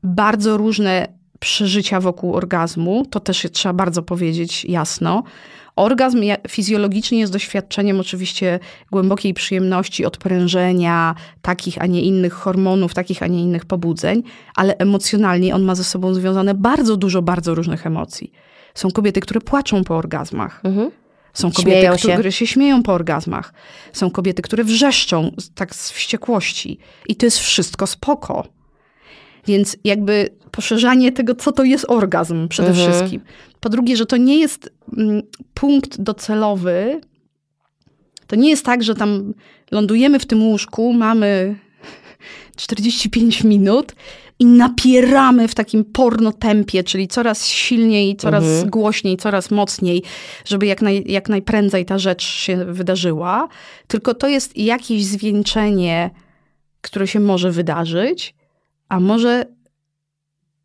bardzo różne przeżycia wokół orgazmu, to też trzeba bardzo powiedzieć jasno. Orgazm fizjologicznie jest doświadczeniem oczywiście głębokiej przyjemności, odprężenia, takich, a nie innych hormonów, takich, a nie innych pobudzeń, ale emocjonalnie on ma ze sobą związane bardzo dużo, bardzo różnych emocji. Są kobiety, które płaczą po orgazmach. Mhm. Są kobiety, Śmieją się. które się śmieją po orgazmach. Są kobiety, które wrzeszczą tak z wściekłości. I to jest wszystko spoko. Więc jakby poszerzanie tego, co to jest orgazm przede Mhm. wszystkim. Po drugie, że to nie jest mm, punkt docelowy. To nie jest tak, że tam lądujemy w tym łóżku, mamy 45 minut i napieramy w takim porno tempie, czyli coraz silniej, coraz Mhm. głośniej, coraz mocniej, żeby jak, naj, jak najprędzej ta rzecz się wydarzyła. Tylko to jest jakieś zwieńczenie, które się może wydarzyć, a może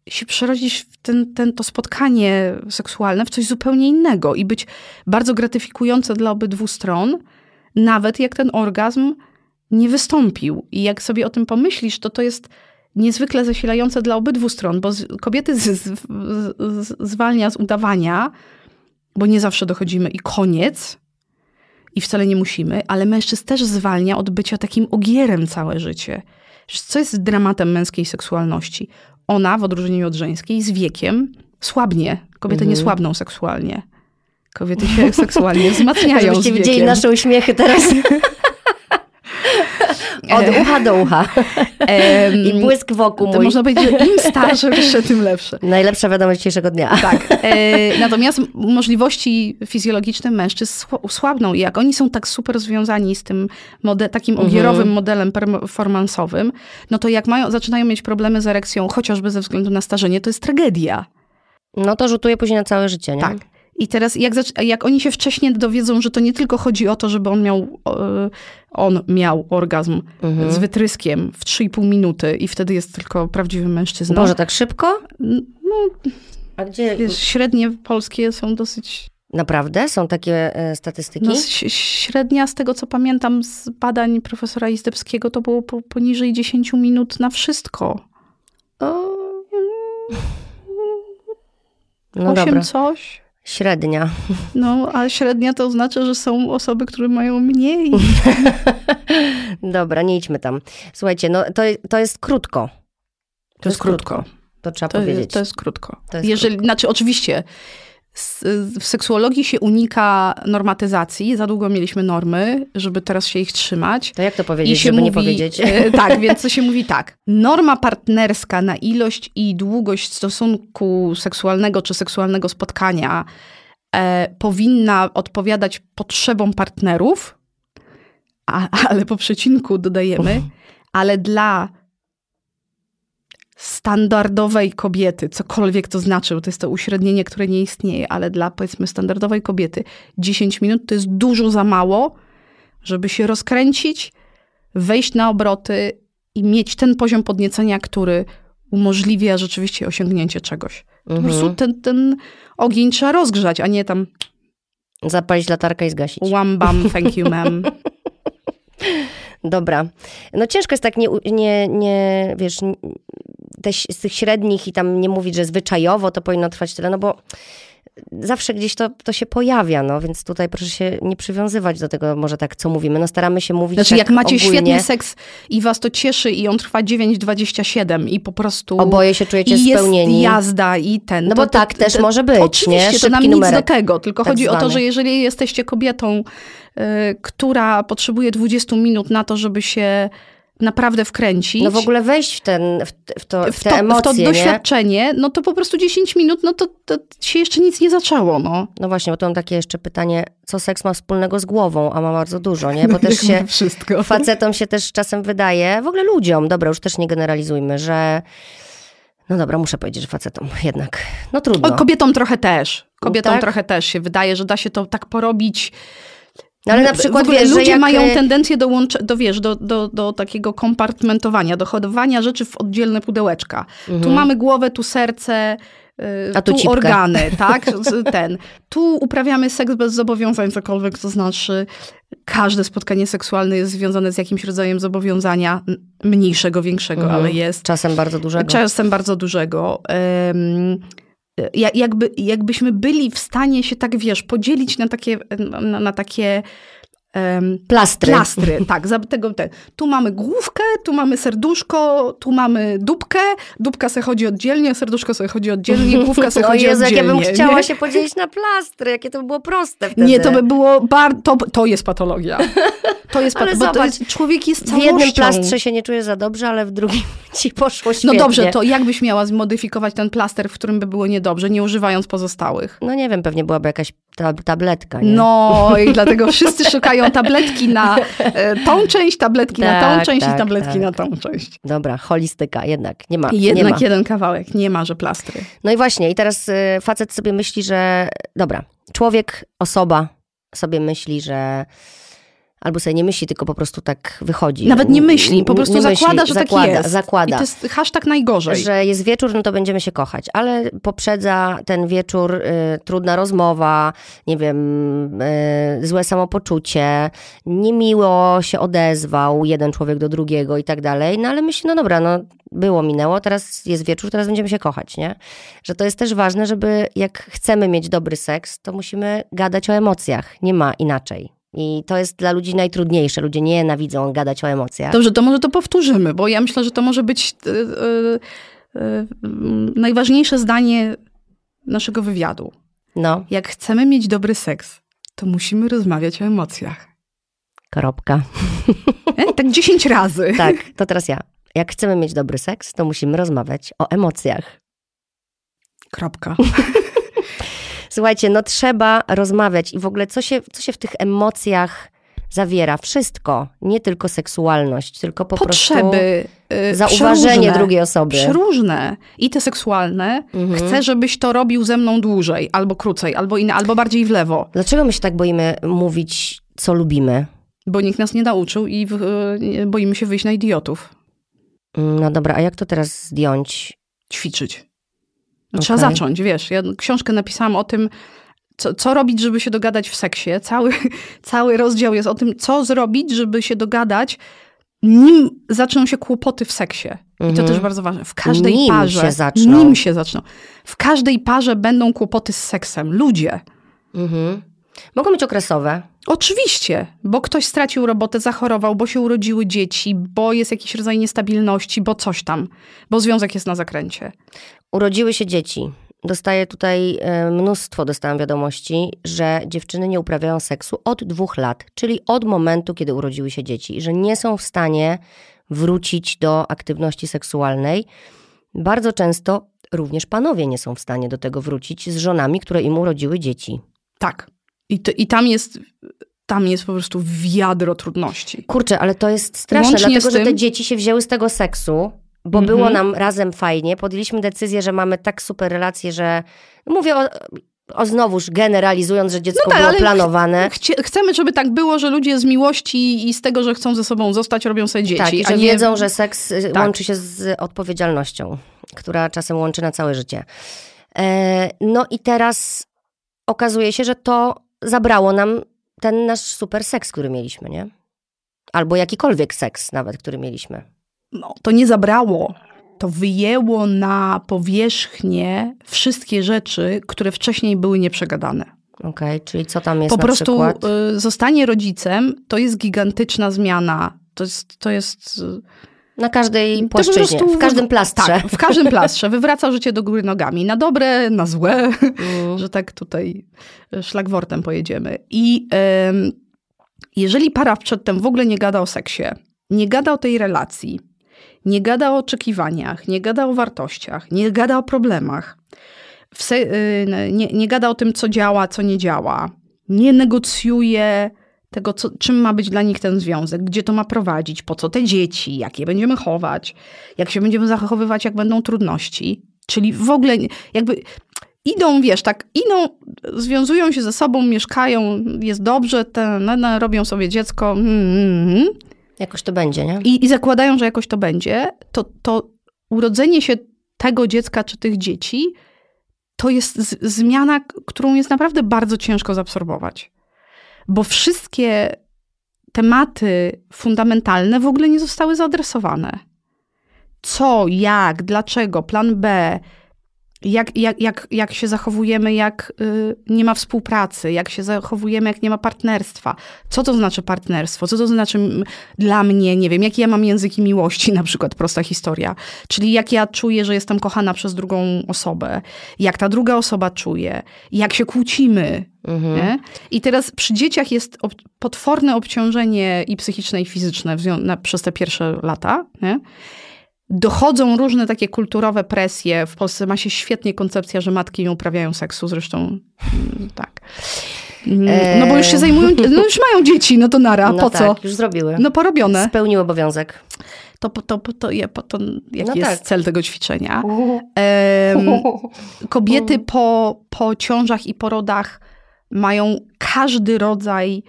się przerodzić w ten, ten, to spotkanie seksualne w coś zupełnie innego i być bardzo gratyfikujące dla obydwu stron, nawet jak ten orgazm nie wystąpił. I jak sobie o tym pomyślisz, to to jest niezwykle zasilające dla obydwu stron, bo z, kobiety z, z, zwalnia z udawania, bo nie zawsze dochodzimy i koniec. I wcale nie musimy, ale mężczyzn też zwalnia od bycia takim ogierem całe życie. Co jest dramatem męskiej seksualności? Ona, w odróżnieniu od żeńskiej, z wiekiem słabnie. Kobiety nie słabną seksualnie. Kobiety się seksualnie wzmacniają Żebyście widzieli nasze uśmiechy teraz. Od ucha do ucha. I błysk wokół to mój. można powiedzieć, że im starsze, wyższe, tym lepsze. Najlepsza wiadomość dzisiejszego dnia. Tak. E, natomiast możliwości fizjologiczne mężczyzn sła- słabną i jak oni są tak super związani z tym mode- takim Mhm. ogierowym modelem performansowym, no to jak mają, zaczynają mieć problemy z erekcją, chociażby ze względu na starzenie, to jest tragedia. No to rzutuje później na całe życie, nie? Tak. I teraz jak, jak oni się wcześniej dowiedzą, że to nie tylko chodzi o to, żeby on miał, on miał orgazm Mhm. z wytryskiem w 3,5 minuty i wtedy jest tylko prawdziwy mężczyzna. Boże, tak szybko? No, A gdzie? wiesz, średnie polskie są dosyć Naprawdę? Są takie e, statystyki? No, średnia, z tego co pamiętam z badań profesora Izdebskiego, to było po, poniżej 10 minut na wszystko. O. No 8 dobra, coś. Średnia. No, a średnia to oznacza, że są osoby, które mają mniej. Dobra, nie idźmy tam. Słuchajcie, no to, to jest krótko. To jest krótko. To trzeba To, powiedzieć. jest, to jest krótko. To jest Jeżeli, Znaczy, oczywiście, w seksuologii się unika normatyzacji. Za długo mieliśmy normy, żeby teraz się ich trzymać. To jak to powiedzieć, I się żeby mówi, nie powiedzieć? e, tak, więc to się mówi tak. Norma partnerska na ilość i długość stosunku seksualnego czy seksualnego spotkania e, powinna odpowiadać potrzebom partnerów, a, ale po przecinku dodajemy, ale dla standardowej kobiety, cokolwiek to znaczy, bo to jest to uśrednienie, które nie istnieje, ale dla powiedzmy standardowej kobiety 10 minut to jest dużo za mało, żeby się rozkręcić, wejść na obroty i mieć ten poziom podniecenia, który umożliwia rzeczywiście osiągnięcie czegoś. Po Mhm. prostu ten, ten ogień trzeba rozgrzać, a nie tam Zapalić latarkę i zgasić. wham bam, thank you ma'am. Dobra. No ciężko jest tak nie, nie, nie wiesz, te, z tych średnich i tam nie mówić, że zwyczajowo to powinno trwać tyle, no bo zawsze gdzieś to, to się pojawia, no więc tutaj proszę się nie przywiązywać do tego, może tak, co mówimy. No staramy się mówić Znaczy, tak jak macie ogólnie. świetny seks i was to cieszy i on trwa 9,27 i po prostu... Oboje się czujecie i jest spełnieni. jazda i ten. No bo tak też może być, Oczywiście, nie? to nam Szybki nic numerek, do tego, tylko tak chodzi o to, zwany. że jeżeli jesteście kobietą, y, która potrzebuje 20 minut na to, żeby się naprawdę wkręcić. No w ogóle wejść w, ten, w, to, w w te to, emocje, w to nie? doświadczenie, no to po prostu 10 minut, no to, to się jeszcze nic nie zaczęło, no. No właśnie, bo to mam takie jeszcze pytanie, co seks ma wspólnego z głową, a ma bardzo dużo, nie? Bo też się Wszystko. facetom się też czasem wydaje, w ogóle ludziom, dobra, już też nie generalizujmy, że no dobra, muszę powiedzieć, że facetom jednak, no trudno. O, kobietom trochę też. Kobietom Tak? trochę też się wydaje, że da się to tak porobić No ale na przykład wiesz, ludzie jak... mają tendencję do, łącz- do, wiesz, do, do, do takiego kompartmentowania, do hodowania rzeczy w oddzielne pudełeczka. Tu mamy głowę, tu serce, y, A tu tu organy, tak? Ten. Tu uprawiamy seks bez zobowiązań, cokolwiek to znaczy. Każde spotkanie seksualne jest związane z jakimś rodzajem zobowiązania, mniejszego, większego, Mhm. ale jest. Czasem bardzo dużego. Czasem bardzo dużego. Ja- jakby, jakbyśmy byli w stanie się tak, wiesz, podzielić na takie, na, na takie Plastry. plastry. Tak, za tego, te. tu mamy główkę, tu mamy serduszko, tu mamy dupkę, dupka se chodzi oddzielnie, serduszko sobie chodzi oddzielnie, główka se chodzi Jezu, jak ja oddzielnie. bym chciała nie? się podzielić na plastry, jakie to by było proste wtedy. Nie, to by było bar... to, to jest patologia. To jest patologia, bo zobacz, jest, człowiek jest W całością. jednym plastrze się nie czujesz za dobrze, ale w drugim ci poszło No świetnie. dobrze, to jak byś miała zmodyfikować ten plaster, w którym by było niedobrze, nie używając pozostałych? No nie wiem, pewnie byłaby jakaś tab- tabletka, nie? No i dlatego wszyscy szukają tabletki na e, tą część, tabletki na tą Tak, część tak, i tabletki tak. na tą część. Dobra, holistyka, jednak, nie ma. I nie jednak ma. jeden kawałek, nie ma, że plastry. No i właśnie, i teraz y, facet sobie myśli, że dobra, człowiek, osoba sobie myśli, że albo sobie nie myśli, tylko po prostu tak wychodzi. Nawet nie myśli, po prostu Nie zakłada, że zakłada, tak jest. I Zakłada, to jest hashtag najgorzej. że jest wieczór, no to będziemy się kochać, ale poprzedza ten wieczór y, trudna rozmowa, nie wiem, y, złe samopoczucie, niemiło się odezwał jeden człowiek do drugiego i tak dalej, no ale myśli, no dobra, no było, minęło, teraz jest wieczór, teraz będziemy się kochać, nie? Że to jest też ważne, żeby jak chcemy mieć dobry seks, to musimy gadać o emocjach, nie ma inaczej. I to jest dla ludzi najtrudniejsze. Ludzie nienawidzą gadać o emocjach. Dobrze, to może to powtórzymy, bo ja myślę, że to może być e, e, najważniejsze zdanie naszego wywiadu. No, Jak chcemy mieć dobry seks, to musimy rozmawiać o emocjach. kropka. Tak dziesięć razy. Tak, to teraz ja. Jak chcemy mieć dobry seks, to musimy rozmawiać o emocjach. Kropka. Słuchajcie, no trzeba rozmawiać i w ogóle co się, co się w tych emocjach zawiera? Wszystko, nie tylko seksualność, tylko po Potrzeby. prostu zauważenie przeróżne. drugiej osoby. Przeróżne. I te seksualne. Mhm. Chcę, żebyś to robił ze mną dłużej, albo krócej, albo inne, albo bardziej w lewo. Dlaczego my się tak boimy mówić, co lubimy? Bo nikt nas nie nauczył i e, boimy się wyjść na idiotów. No dobra, a jak to teraz zdjąć? ćwiczyć. No, Trzeba zacząć, wiesz. Ja książkę napisałam o tym, co, co robić, żeby się dogadać w seksie. Cały, cały rozdział jest o tym, co zrobić, żeby się dogadać, nim zaczną się kłopoty w seksie. I to Mhm. też bardzo ważne. W każdej Nim parze. się zaczną. Nim się zaczną. W każdej parze będą kłopoty z seksem. Ludzie. Mhm. Mogą być okresowe. Oczywiście, bo ktoś stracił robotę, zachorował, bo się urodziły dzieci, bo jest jakiś rodzaj niestabilności, bo coś tam, bo związek jest na zakręcie. Urodziły się dzieci. Dostaję tutaj e, mnóstwo, dostałam wiadomości, że dziewczyny nie uprawiają seksu od dwóch lat, czyli od momentu, kiedy urodziły się dzieci, że nie są w stanie wrócić do aktywności seksualnej. Bardzo często również panowie nie są w stanie do tego wrócić z żonami, które im urodziły dzieci. Tak. I, to, i tam jest, tam jest po prostu wiadro trudności. Kurczę, ale to jest straszne, Łącznie dlatego z że te tym- dzieci się wzięły z tego seksu, bo Mhm. było nam razem fajnie. Podjęliśmy decyzję, że mamy tak super relacje, że no mówię o, o znowuż generalizując, że dziecko No tak, było planowane. Chcie, chcemy, żeby tak było, że ludzie z miłości i z tego, że chcą ze sobą zostać, robią sobie dzieci. Tak, i że nie... wiedzą, że seks y, Tak. łączy się z odpowiedzialnością, która czasem łączy na całe życie. E, no i teraz okazuje się, że to zabrało nam ten nasz super seks, który mieliśmy, nie? Albo jakikolwiek seks nawet, który mieliśmy. No, to nie zabrało. To wyjęło na powierzchnię wszystkie rzeczy, które wcześniej były nieprzegadane. Okej, czyli co tam jest po prostu przykład? y, zostanie rodzicem to jest gigantyczna zmiana. To jest, to jest y, Na każdej płaszczyźnie, w każdym plastrze. Tak, w każdym plastrze. Wywraca życie do góry nogami. Na dobre, na złe. Mm. Że tak tutaj szlagwortem pojedziemy. I jeżeli para przedtem w ogóle nie gada o seksie, nie gada o tej relacji, nie gada o oczekiwaniach, nie gada o wartościach, nie gada o problemach, se, y, nie, nie gada o tym, co działa, co nie działa, nie negocjuje tego, co, czym ma być dla nich ten związek, gdzie to ma prowadzić, po co te dzieci, jak je będziemy chować, jak się będziemy zachowywać, jak będą trudności. Czyli w ogóle jakby idą, wiesz, tak, idą, związują się ze sobą, mieszkają, jest dobrze, te, no, robią sobie dziecko, mm, mm, mm. Jakoś to będzie, nie? I, I zakładają, że jakoś to będzie, to, to urodzenie się tego dziecka czy tych dzieci to jest zmiana, którą jest naprawdę bardzo ciężko zaabsorbować. Bo wszystkie tematy fundamentalne w ogóle nie zostały zaadresowane. Co, jak, dlaczego, plan B, jak, jak, jak, jak się zachowujemy, jak y, nie ma współpracy, jak się zachowujemy, jak nie ma partnerstwa. Co to znaczy partnerstwo? Co to znaczy dla mnie, nie wiem, jakie ja mam języki miłości, na przykład prosta historia. Czyli jak ja czuję, że jestem kochana przez drugą osobę, jak ta druga osoba czuje, jak się kłócimy. Mhm. I teraz przy dzieciach jest ob potworne obciążenie i psychiczne, i fizyczne na, przez te pierwsze lata. Nie? Dochodzą różne takie kulturowe presje. W Polsce ma się świetnie koncepcja, że matki nie uprawiają seksu, zresztą mm, tak. Mm, no bo już się zajmują, no już mają dzieci, no to nara, no po tak, co? już zrobiły. No porobione. Spełniły obowiązek. To, to, to, to, to jaki No jest tak. cel tego ćwiczenia? Em, kobiety po, po ciążach i porodach mają każdy rodzaj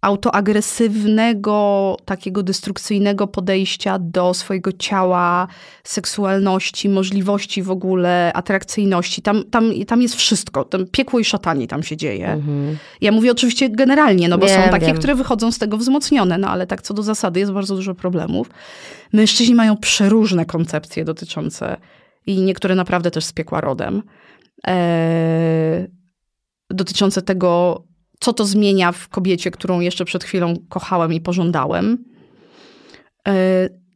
autoagresywnego, takiego destrukcyjnego podejścia do swojego ciała, seksualności, możliwości w ogóle, atrakcyjności. Tam, tam, tam jest wszystko. Tam piekło i szatanie tam się dzieje. Ja mówię oczywiście generalnie, no bo Wiem, są takie, wiem. które wychodzą z tego wzmocnione, no ale tak co do zasady jest bardzo dużo problemów. Mężczyźni mają przeróżne koncepcje dotyczące i niektóre naprawdę też z piekła rodem. Eee, dotyczące tego, co to zmienia w kobiecie, którą jeszcze przed chwilą kochałem i pożądałem. Yy,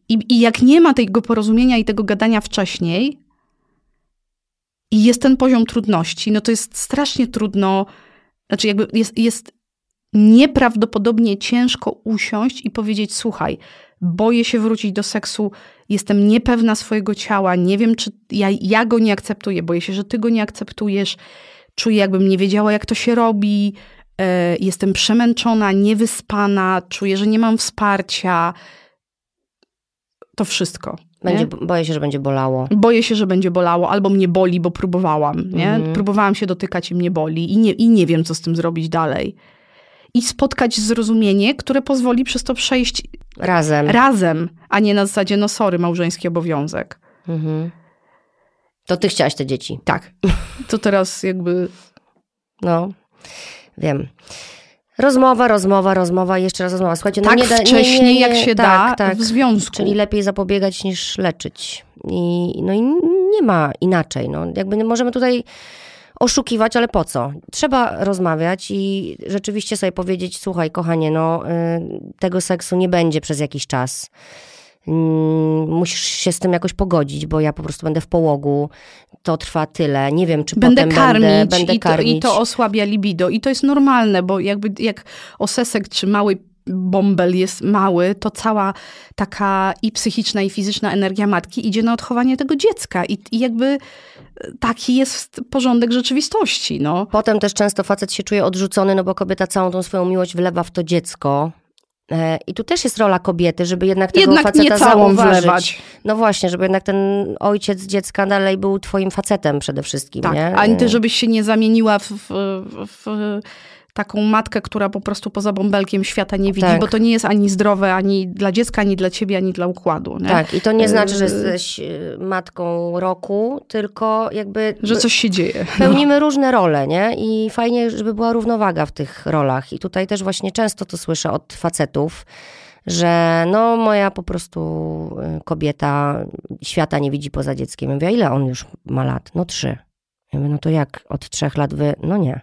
I, I jak nie ma tego porozumienia i tego gadania wcześniej, i jest ten poziom trudności, no to jest strasznie trudno, znaczy jakby jest, jest nieprawdopodobnie ciężko usiąść i powiedzieć, słuchaj, boję się wrócić do seksu, jestem niepewna swojego ciała, nie wiem, czy ja, ja go nie akceptuję, boję się, że ty go nie akceptujesz, czuję, jakbym nie wiedziała, jak to się robi, e, jestem przemęczona, niewyspana, czuję, że nie mam wsparcia. To wszystko. Będzie, boję się, że będzie bolało. Boję się, że będzie bolało, albo mnie boli, bo próbowałam. Nie? Mhm. Próbowałam się dotykać i mnie boli i nie, i nie wiem, co z tym zrobić dalej. I spotkać zrozumienie, które pozwoli przez to przejść Razem. razem, a nie na zasadzie, no sorry, małżeński obowiązek. Mhm. To ty chciałaś te dzieci. Tak. To teraz jakby No, wiem. Rozmowa, rozmowa, rozmowa, jeszcze raz rozmowa. Słuchajcie, no tak nie da, nie, wcześnie, nie, nie, jak się tak, da tak. w związku. Czyli lepiej zapobiegać niż leczyć. I, no i nie ma inaczej. No. Jakby nie możemy tutaj oszukiwać, ale po co? Trzeba rozmawiać i rzeczywiście sobie powiedzieć, słuchaj, kochanie, no y, tego seksu nie będzie przez jakiś czas. Mm, Musisz się z tym jakoś pogodzić, bo ja po prostu będę w połogu. To trwa tyle. Nie wiem, czy Będę potem karmić, będę, będę i, to, karmić. i to osłabia libido. I to jest normalne, bo jakby jak osesek czy mały bąbel jest mały, to cała taka i psychiczna, i fizyczna energia matki idzie na odchowanie tego dziecka. I, i jakby taki jest porządek rzeczywistości. No. Potem też często facet się czuje odrzucony, no bo kobieta całą tą swoją miłość wlewa w to dziecko. E, I tu też jest rola kobiety, żeby jednak tego Jednak faceta nie zauważyć. wlewać. No właśnie, żeby jednak ten ojciec dziecka dalej był twoim facetem przede wszystkim, Tak, nie? ani ty, E, żebyś się nie zamieniła w, w, w taką matkę, która po prostu poza bąbelkiem świata nie widzi, Tak. bo to nie jest ani zdrowe, ani dla dziecka, ani dla ciebie, ani dla układu. Nie? Tak, i to nie znaczy, że E, jesteś e, matką roku, tylko jakby Że coś się dzieje. pełnimy różne role, nie? I fajnie, żeby była równowaga w tych rolach. I tutaj też właśnie często to słyszę od facetów, że no moja po prostu y, kobieta świata nie widzi poza dzieckiem. Ja mówię, ile on już ma lat? No trzy. Ja mówię, no to jak od trzech lat wy? No nie.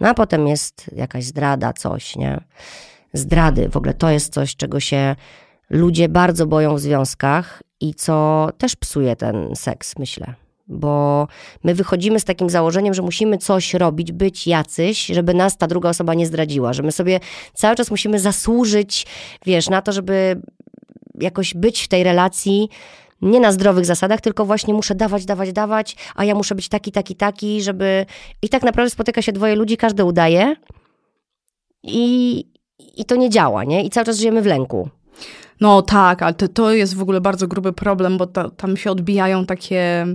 No a potem jest jakaś zdrada, coś, nie? Zdrady, w ogóle to jest coś, czego się ludzie bardzo boją w związkach i co też psuje ten seks, myślę. Bo my wychodzimy z takim założeniem, że musimy coś robić, być jacyś, żeby nas ta druga osoba nie zdradziła, że my sobie cały czas musimy zasłużyć, wiesz, na to, żeby jakoś być w tej relacji nie na zdrowych zasadach, tylko właśnie muszę dawać, dawać, dawać, a ja muszę być taki, taki, taki, żeby... I tak naprawdę spotyka się dwoje ludzi, każdy udaje i, i to nie działa, nie? I cały czas żyjemy w lęku. No tak, ale to, jest w ogóle bardzo gruby problem, bo ta, tam się odbijają takie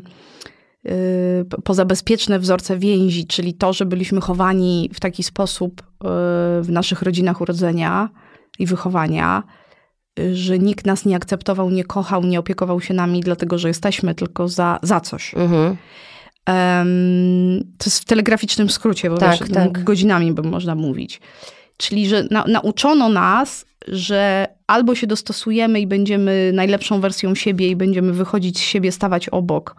y, poza bezpieczne wzorce więzi, czyli to, że byliśmy chowani w taki sposób y, w naszych rodzinach urodzenia i wychowania, że nikt nas nie akceptował, nie kochał, nie opiekował się nami, dlatego że jesteśmy tylko za, za coś. Mhm. Um, to jest w telegraficznym skrócie, bo Tak, wiesz, tak. godzinami by można mówić. Czyli, że na, nauczono nas, że albo się dostosujemy i będziemy najlepszą wersją siebie i będziemy wychodzić z siebie, stawać obok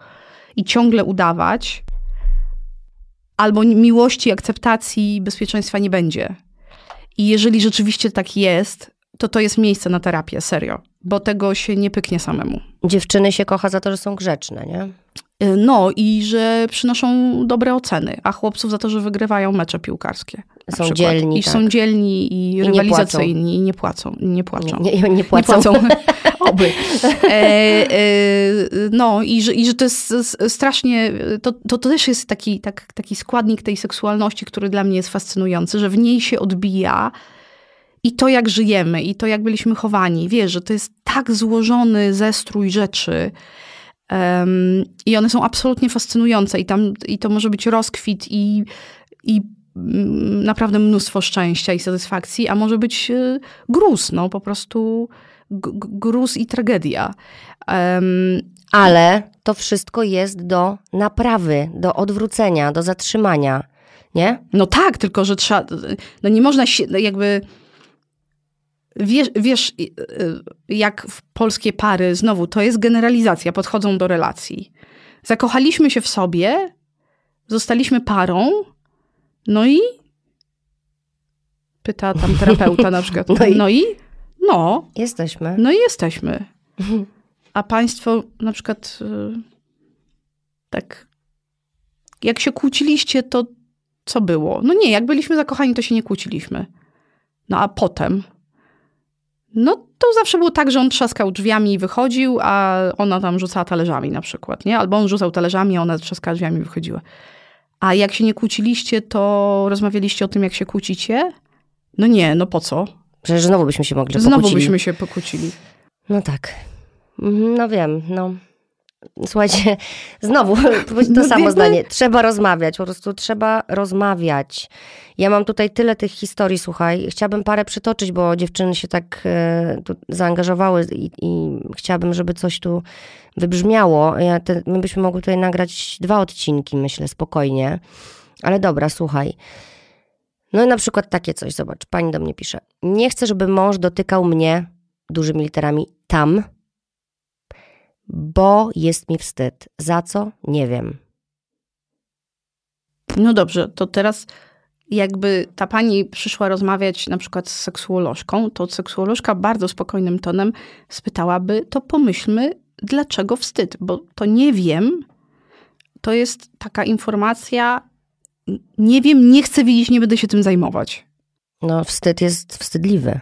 i ciągle udawać, albo miłości, akceptacji, bezpieczeństwa nie będzie. I jeżeli rzeczywiście tak jest, to to jest miejsce na terapię, serio. Bo tego się nie pyknie samemu. Dziewczyny się kocha za to, że są grzeczne, nie? Y, No i że przynoszą dobre oceny, a chłopców za to, że wygrywają mecze piłkarskie. Są przykład. dzielni, I tak. są dzielni i, nie rywalizacyjni i nie płacą. Nie płaczą. Nie, nie, nie płacą. Nie płacą. Oby. E, e, no i że, i że to jest strasznie, to, to, to też jest taki, tak, taki składnik tej seksualności, który dla mnie jest fascynujący, że w niej się odbija i to, jak żyjemy, i to, jak byliśmy chowani. Wiesz, że to jest tak złożony zestrój rzeczy, Em, I one są absolutnie fascynujące i, tam, i to może być rozkwit i, i mm, naprawdę mnóstwo szczęścia i satysfakcji, a może być e, gruz, no po prostu gruz i tragedia. Em, Ale to wszystko jest do naprawy, do odwrócenia, do zatrzymania, nie? No tak, tylko że trzeba, no nie można się no jakby, wiesz, wiesz y, y, jak w polskie pary, znowu to jest generalizacja, podchodzą do relacji. Zakochaliśmy się w sobie, zostaliśmy parą, no i pyta tam terapeuta na przykład, No i? i, no i, no, Jesteśmy. no i jesteśmy. A państwo na przykład y, tak, jak się kłóciliście, to co było? No nie, jak byliśmy zakochani, to się nie kłóciliśmy. No a potem? No to zawsze było tak, że on trzaskał drzwiami i wychodził, a ona tam rzucała talerzami na przykład, nie? Albo on rzucał talerzami, a ona trzaskała drzwiami i wychodziła. A jak się nie kłóciliście, to rozmawialiście o tym, jak się kłócicie? No nie, no po co? Przecież znowu byśmy się mogli Znowu pokłócili. byśmy się pokłócili. No tak. Mhm, No wiem, no. Słuchajcie, znowu to No samo zdanie. Trzeba rozmawiać, po prostu trzeba rozmawiać. Ja mam tutaj tyle tych historii, słuchaj. Chciałabym parę przytoczyć, bo dziewczyny się tak e, zaangażowały i, i chciałabym, żeby coś tu wybrzmiało. Ja te, my byśmy mogli tutaj nagrać dwa odcinki, myślę, spokojnie. Ale dobra, słuchaj. No i na przykład takie coś, zobacz, pani do mnie pisze. Nie chcę, żeby mąż dotykał mnie dużymi literami tam, bo jest mi wstyd. Za co? Nie wiem. No dobrze, to teraz jakby ta pani przyszła rozmawiać na przykład z seksuolożką, to seksuolożka bardzo spokojnym tonem spytałaby, to pomyślmy, dlaczego wstyd, bo to nie wiem, to jest taka informacja, nie wiem, nie chcę widzieć, nie będę się tym zajmować. No, wstyd jest wstydliwy.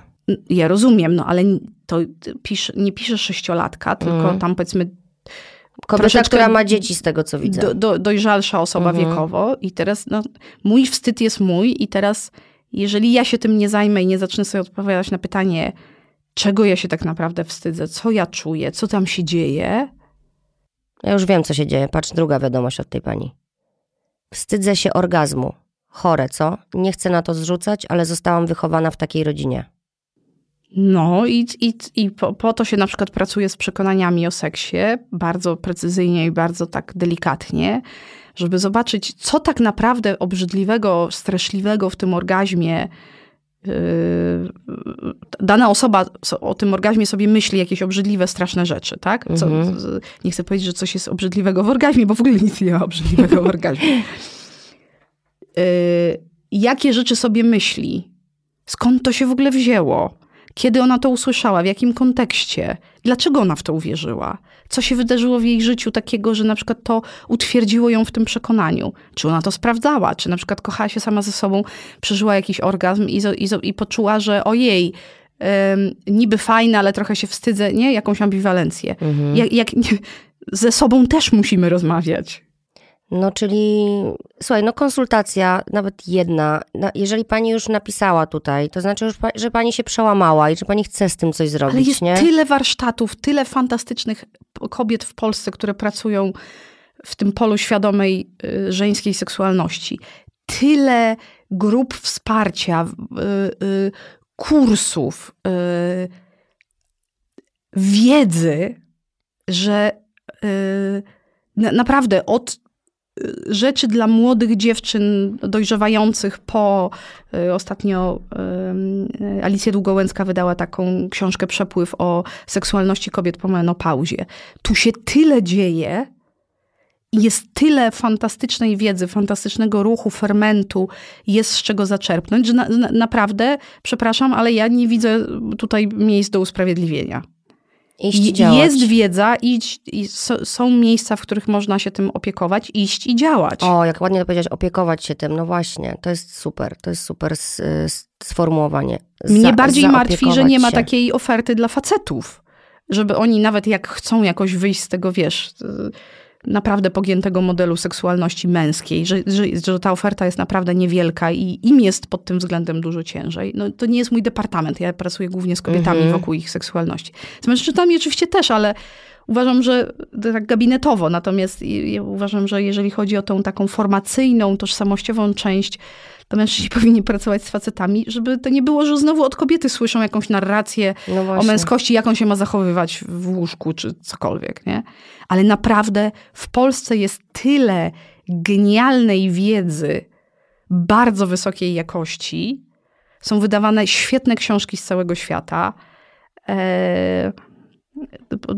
Ja rozumiem, no ale to pisze, nie pisze sześciolatka, tylko Mhm. tam powiedzmy Kobieta, która ma dzieci z tego, co widzę. do, do, dojrzalsza osoba Mhm. wiekowo i teraz no, mój wstyd jest mój i teraz jeżeli ja się tym nie zajmę i nie zacznę sobie odpowiadać na pytanie, czego ja się tak naprawdę wstydzę, co ja czuję, co tam się dzieje, Ja już wiem, co się dzieje. Patrz, druga wiadomość od tej pani. Wstydzę się orgazmu. Chore, co? Nie chcę na to zrzucać, ale zostałam wychowana w takiej rodzinie. No i, i, i po, po to się na przykład pracuje z przekonaniami o seksie, bardzo precyzyjnie i bardzo tak delikatnie, żeby zobaczyć, co tak naprawdę obrzydliwego, straszliwego w tym orgazmie yy, dana osoba so- o tym orgazmie sobie myśli jakieś obrzydliwe, straszne rzeczy, tak? Co, Mhm. nie chcę powiedzieć, że coś jest obrzydliwego w orgazmie, bo w ogóle nic nie ma obrzydliwego w orgazmie. Yy, jakie rzeczy sobie myśli? Skąd to się w ogóle wzięło? Kiedy ona to usłyszała? W jakim kontekście? Dlaczego ona w to uwierzyła? Co się wydarzyło w jej życiu takiego, że na przykład to utwierdziło ją w tym przekonaniu? Czy ona to sprawdzała? Czy na przykład kochała się sama ze sobą, przeżyła jakiś orgazm i, i, i poczuła, że ojej, em, niby fajne, ale trochę się wstydzę, nie? Jakąś ambiwalencję. Mhm. Jak, jak, nie, ze sobą też musimy rozmawiać. No, czyli słuchaj, no konsultacja, nawet jedna. Jeżeli pani już napisała tutaj, to znaczy, już, że pani się przełamała i że pani chce z tym coś zrobić, Ale jest nie? tyle warsztatów, tyle fantastycznych kobiet w Polsce, które pracują w tym polu świadomej y, żeńskiej seksualności. Tyle grup wsparcia, y, y, kursów, wiedzy, że naprawdę od rzeczy dla młodych dziewczyn dojrzewających po ostatnio Alicja Długołęcka wydała taką książkę Przepływ o seksualności kobiet po menopauzie. Tu się tyle dzieje, jest tyle fantastycznej wiedzy, fantastycznego ruchu, fermentu, jest z czego zaczerpnąć, że na, na, naprawdę, przepraszam, ale ja nie widzę tutaj miejsc do usprawiedliwienia. Iść działać. Jest wiedza, iść, i są miejsca, w których można się tym opiekować, iść i działać. O, jak ładnie to powiedzieć, opiekować się tym, no właśnie, to jest super, to jest super sformułowanie. Mnie Za, bardziej martwi, że nie ma takiej oferty dla facetów, żeby oni nawet jak chcą jakoś wyjść z tego, wiesz naprawdę pogiętego modelu seksualności męskiej, że, że, że, ta oferta jest naprawdę niewielka i im jest pod tym względem dużo ciężej. No, to nie jest mój departament. Ja pracuję głównie z kobietami mhm. wokół ich seksualności. Z mężczyznami oczywiście też, ale uważam, że tak gabinetowo. Natomiast ja uważam, że jeżeli chodzi o tą taką formacyjną, tożsamościową część to mężczyźni powinni pracować z facetami, żeby to nie było, że znowu od kobiety słyszą jakąś narrację no o męskości, jak on się ma zachowywać w łóżku, czy cokolwiek, nie? Ale naprawdę w Polsce jest tyle genialnej wiedzy, bardzo wysokiej jakości. Są wydawane świetne książki z całego świata. E,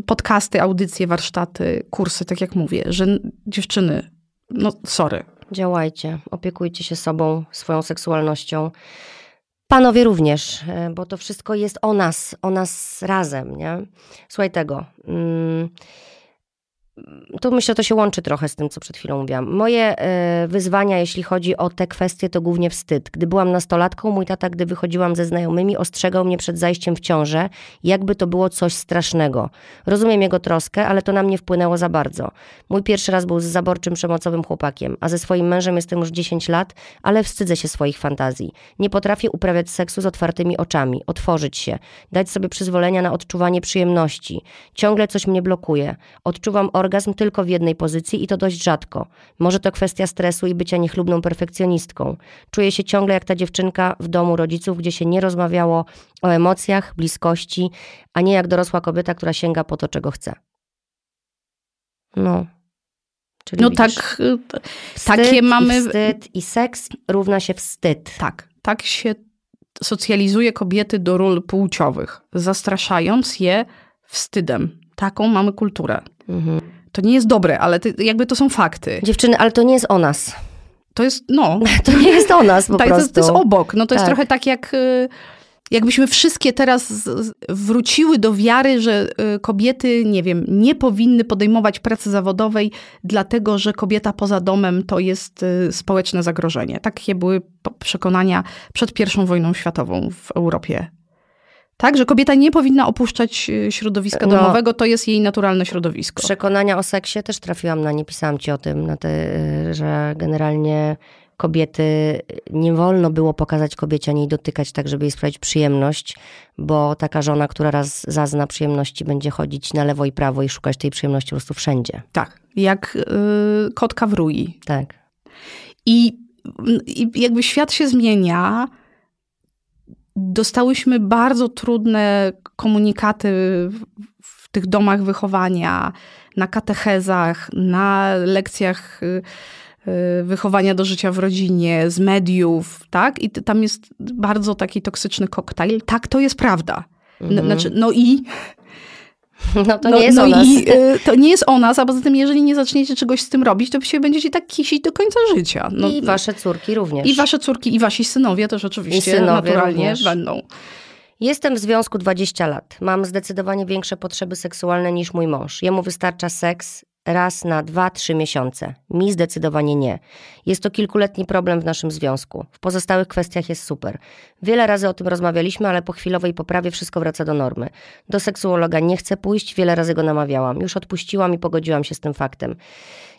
podcasty, audycje, warsztaty, kursy, tak jak mówię, że dziewczyny, no sorry, Działajcie, opiekujcie się sobą, swoją seksualnością. Panowie również, e, bo to wszystko jest o nas, o nas razem, nie? Słuchaj tego. Mm, tu myślę, to się łączy trochę z tym, co przed chwilą mówiłam. Moje e, wyzwania, jeśli chodzi o te kwestie, to głównie wstyd. Gdy byłam nastolatką, mój tata, gdy wychodziłam ze znajomymi, ostrzegał mnie przed zajściem w ciążę, jakby to było coś strasznego. Rozumiem jego troskę, ale to na mnie wpłynęło za bardzo. Mój pierwszy raz był z zaborczym, przemocowym chłopakiem, a ze swoim mężem jestem już 10 lat, ale wstydzę się swoich fantazji. Nie potrafię uprawiać seksu z otwartymi oczami, otworzyć się, dać sobie przyzwolenia na odczuwanie przyjemności. Ciągle coś mnie blokuje. Odczuwam orgazm orgazm tylko w jednej pozycji i to dość rzadko. Może to kwestia stresu i bycia niechlubną perfekcjonistką. Czuję się ciągle jak ta dziewczynka w domu rodziców, gdzie się nie rozmawiało o emocjach, bliskości, a nie jak dorosła kobieta, która sięga po to, czego chce. No. Czyli no widzisz, tak, y, wstyd takie mamy. wstyd i seks równa się wstyd. Tak, tak się socjalizuje kobiety do ról płciowych, zastraszając je wstydem. Taką mamy kulturę. Mhm. To nie jest dobre, ale ty, jakby to są fakty. Dziewczyny, ale to nie jest o nas. To jest, no. To nie jest o nas po tak, prostu. To, to jest obok. No to tak. jest trochę tak jak... Y, jakbyśmy wszystkie teraz wróciły do wiary, że y, kobiety, nie wiem, nie powinny podejmować pracy zawodowej, dlatego że kobieta poza domem to jest y, społeczne zagrożenie. Takie były przekonania przed I wojną światową w Europie. Tak, że kobieta nie powinna opuszczać y, środowiska no, domowego, to jest jej naturalne środowisko. Przekonania o seksie też trafiłam na nie, pisałam ci o tym, na te, y, że generalnie kobiety, nie wolno było pokazać kobiecie, ani dotykać tak, żeby jej sprawić przyjemność, bo taka żona, która raz zazna przyjemności, będzie chodzić na lewo i prawo i szukać tej przyjemności po prostu wszędzie. Tak, jak yy, kotka w rui. Tak. I, I jakby świat się zmienia, dostałyśmy bardzo trudne komunikaty w, tych domach wychowania, na katechezach, na lekcjach y, y, wychowania do życia w rodzinie, z mediów, tak? I tam jest bardzo taki toksyczny koktajl. Tak, to jest prawda. Mhm. Znaczy, no i no to no, nie jest no o nas. I, y, to nie jest o nas, a poza tym, jeżeli nie zaczniecie czegoś z tym robić, to się będziecie tak kisić do końca życia. No, I wasze córki również. I wasze córki, i wasi synowie też oczywiście synowie naturalnie również. będą. Jestem w związku 20 lat. Mam zdecydowanie większe potrzeby seksualne niż mój mąż. Jemu wystarcza seks raz na dwa, trzy miesiące. Mi zdecydowanie nie. Jest to kilkuletni problem w naszym związku. W pozostałych kwestiach jest super. Wiele razy o tym rozmawialiśmy, ale po chwilowej poprawie wszystko wraca do normy. Do seksuologa nie chcę pójść, wiele razy go namawiałam. Już odpuściłam i pogodziłam się z tym faktem.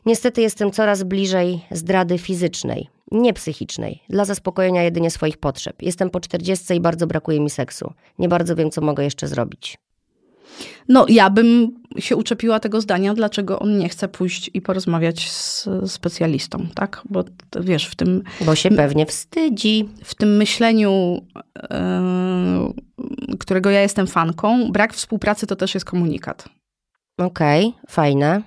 Niestety jestem coraz bliżej zdrady fizycznej, nie psychicznej, dla zaspokojenia jedynie swoich potrzeb. Jestem po czterdziestce i bardzo brakuje mi seksu. Nie bardzo wiem, co mogę jeszcze zrobić. No, ja bym się uczepiła tego zdania, dlaczego on nie chce pójść i porozmawiać z specjalistą, tak? Bo wiesz, w tym... Bo się pewnie wstydzi. W tym myśleniu, yy, którego ja jestem fanką, brak współpracy to też jest komunikat. Okej, okay, fajne,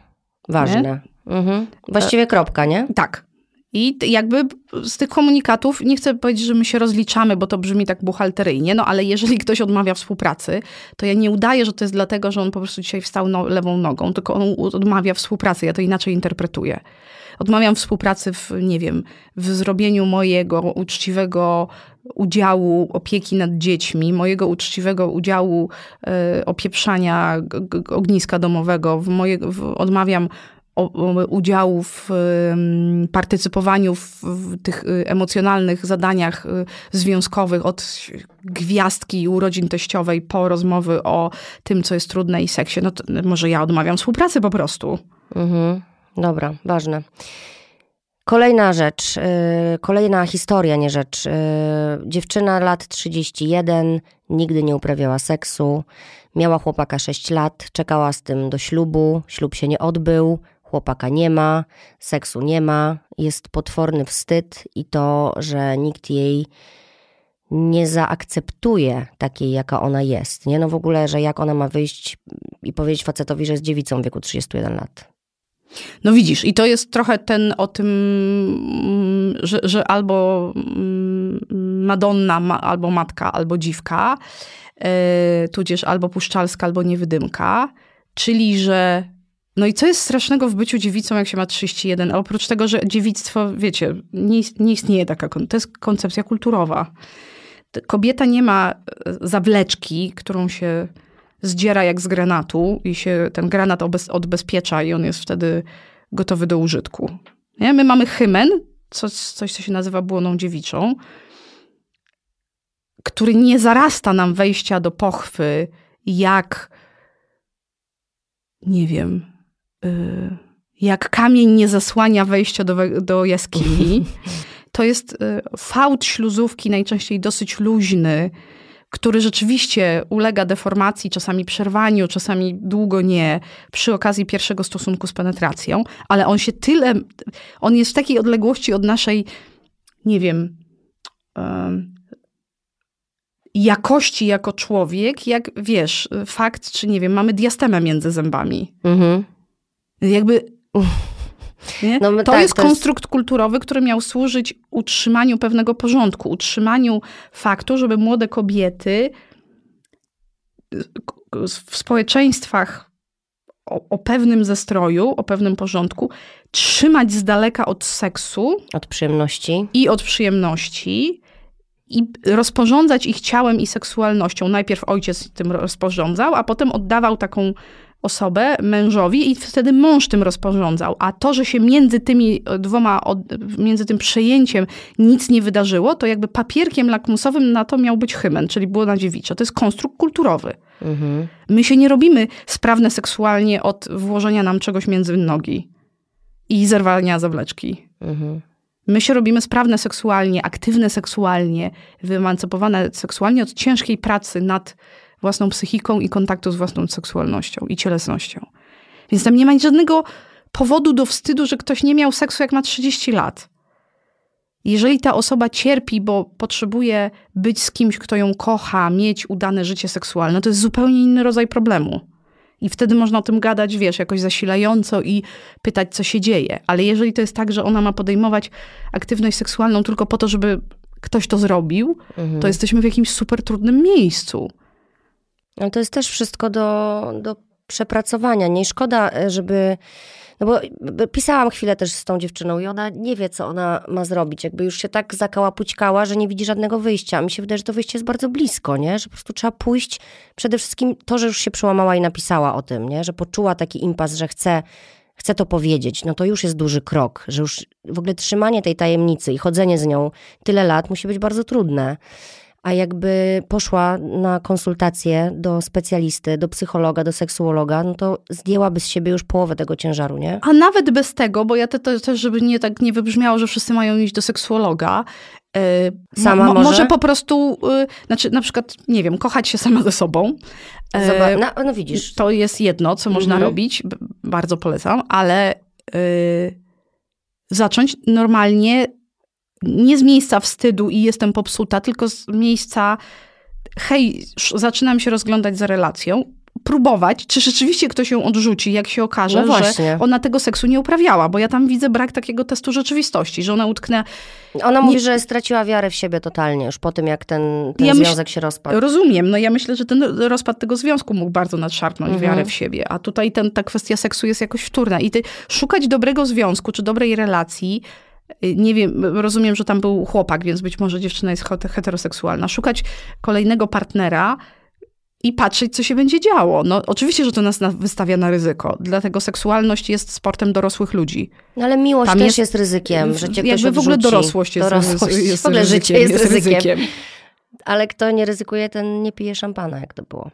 ważne. Mhm. Właściwie kropka, nie? Tak. I jakby z tych komunikatów, nie chcę powiedzieć, że my się rozliczamy, bo to brzmi tak buchalteryjnie, no ale jeżeli ktoś odmawia współpracy, to ja nie udaję, że to jest dlatego, że on po prostu dzisiaj wstał no, lewą nogą, tylko on odmawia współpracy. Ja to inaczej interpretuję. Odmawiam współpracy w, nie wiem, w zrobieniu mojego uczciwego udziału opieki nad dziećmi, mojego uczciwego udziału y, opieprzania ogniska domowego, w moje, w, odmawiam udziału w partycypowaniu w, tych y, emocjonalnych zadaniach y, związkowych od gwiazdki urodzin teściowej po rozmowy o tym, co jest trudne i seksie, no to może ja odmawiam współpracy po prostu. Mhm. Dobra, ważne. Kolejna rzecz, yy, kolejna historia, nie rzecz. Dziewczyna lat 31, nigdy nie uprawiała seksu, miała chłopaka 6 lat, czekała z tym do ślubu, ślub się nie odbył, chłopaka nie ma, seksu nie ma, jest potworny wstyd i to, że nikt jej nie zaakceptuje takiej, jaka ona jest. Nie? No w ogóle, że jak ona ma wyjść i powiedzieć facetowi, że jest dziewicą w wieku 31 lat. No widzisz, i to jest trochę ten o tym, że, że albo mm, Madonna, albo matka, albo dziwka, yy, tudzież albo puszczalska, albo niewydymka, czyli że no i co jest strasznego w byciu dziewicą, jak się ma 31? A oprócz tego, że dziewictwo, wiecie, nie, nie istnieje taka, to jest koncepcja kulturowa. Kobieta nie ma e, zawleczki, którą się zdziera jak z granatu i się ten granat odbezpiecza i on jest wtedy gotowy do użytku. Nie? My mamy hymen, coś, co się nazywa błoną dziewiczą, który nie zarasta nam wejścia do pochwy, jak nie wiem, jak kamień nie zasłania wejścia do, do jaskini. To jest y, fałd śluzówki, najczęściej dosyć luźny, który rzeczywiście ulega deformacji, czasami przerwaniu, czasami długo nie, przy okazji pierwszego stosunku z penetracją, ale on się tyle, on jest w takiej odległości od naszej, nie wiem, jakości jako człowiek, jak wiesz, fakt, czy nie wiem, mamy diastemę między zębami. Mhm. Jakby. No, to tak, jest to konstrukt jest... kulturowy, który miał służyć utrzymaniu pewnego porządku, utrzymaniu faktu, żeby młode kobiety w społeczeństwach o, o, pewnym zestroju, o pewnym porządku, trzymać z daleka od seksu. Od przyjemności. I od przyjemności. I rozporządzać ich ciałem i seksualnością. Najpierw ojciec tym rozporządzał, a potem oddawał taką osobę mężowi i wtedy mąż tym rozporządzał. A to, że się między tymi dwoma, między tym przejęciem nic nie wydarzyło, to jakby papierkiem lakmusowym na to miał być hymen, czyli było na dziewiczo. To jest konstrukt kulturowy. Mhm. My się nie robimy sprawne seksualnie od włożenia nam czegoś między nogi i zerwania zawleczki. Mhm. My się robimy sprawne seksualnie, aktywne seksualnie, wyemancypowane seksualnie od ciężkiej pracy nad własną psychiką i kontaktu z własną seksualnością i cielesnością. Więc tam nie ma żadnego powodu do wstydu, że ktoś nie miał seksu, jak ma 30 lat. Jeżeli ta osoba cierpi, bo potrzebuje być z kimś, kto ją kocha, mieć udane życie seksualne, to jest zupełnie inny rodzaj problemu. I wtedy można o tym gadać, wiesz, jakoś zasilająco i pytać, co się dzieje. Ale jeżeli to jest tak, że ona ma podejmować aktywność seksualną tylko po to, żeby ktoś to zrobił, mhm. to jesteśmy w jakimś super trudnym miejscu. Ale to jest też wszystko do, do przepracowania. Nie szkoda, e, żeby. No bo pisałam chwilę też z tą dziewczyną i ona nie wie, co ona ma zrobić. Jakby już się tak zakałapućkała, że nie widzi żadnego wyjścia. Mi się wydaje, że to wyjście jest bardzo blisko, nie? Że po prostu trzeba pójść. Przede wszystkim to, że już się przełamała i napisała o tym, nie? Że poczuła taki impas, że chce, chce to powiedzieć. No to już jest duży krok. Że już w ogóle trzymanie tej tajemnicy i chodzenie z nią tyle lat musi być bardzo trudne a jakby poszła na konsultację do specjalisty, do psychologa, do seksuologa, no to zdjęłaby z siebie już połowę tego ciężaru, nie? A nawet bez tego, bo ja te, to też, żeby nie tak nie wybrzmiało, że wszyscy mają iść do seksuologa, Y, Sama mo, może? może po prostu, y, znaczy na przykład, nie wiem, kochać się sama ze sobą. Y, Zobacz, no, no widzisz, To jest jedno, co można Mhm. robić, b- bardzo polecam, ale y, zacząć normalnie nie z miejsca wstydu i jestem popsuta, tylko z miejsca hej, zaczynam się rozglądać za relacją, próbować, czy rzeczywiście ktoś ją odrzuci, jak się okaże, No że ona tego seksu nie uprawiała, bo ja tam widzę brak takiego testu rzeczywistości, że ona utknę ona nie- mówi, że straciła wiarę w siebie totalnie już po tym, jak ten, ten Ja myśl- związek się rozpadł. Rozumiem, no ja myślę, że ten rozpad tego związku mógł bardzo nadszarpnąć Mhm. wiarę w siebie, a tutaj ten, ta kwestia seksu jest jakoś wtórna. I ty szukać dobrego związku czy dobrej relacji, nie wiem, rozumiem, że tam był chłopak, więc być może dziewczyna jest hete- heteroseksualna. Szukać kolejnego partnera i patrzeć, co się będzie działo. No oczywiście, że to nas na, wystawia na ryzyko, dlatego seksualność jest sportem dorosłych ludzi. No ale miłość Tam też jest- jest, ryzykiem, że cię ktoś w ogóle dorosłość jest, Dorosłość. jest w ogóle życie jest, ryzykiem. ryzykiem. Ale kto nie ryzykuje, ten nie pije szampana, jak to było.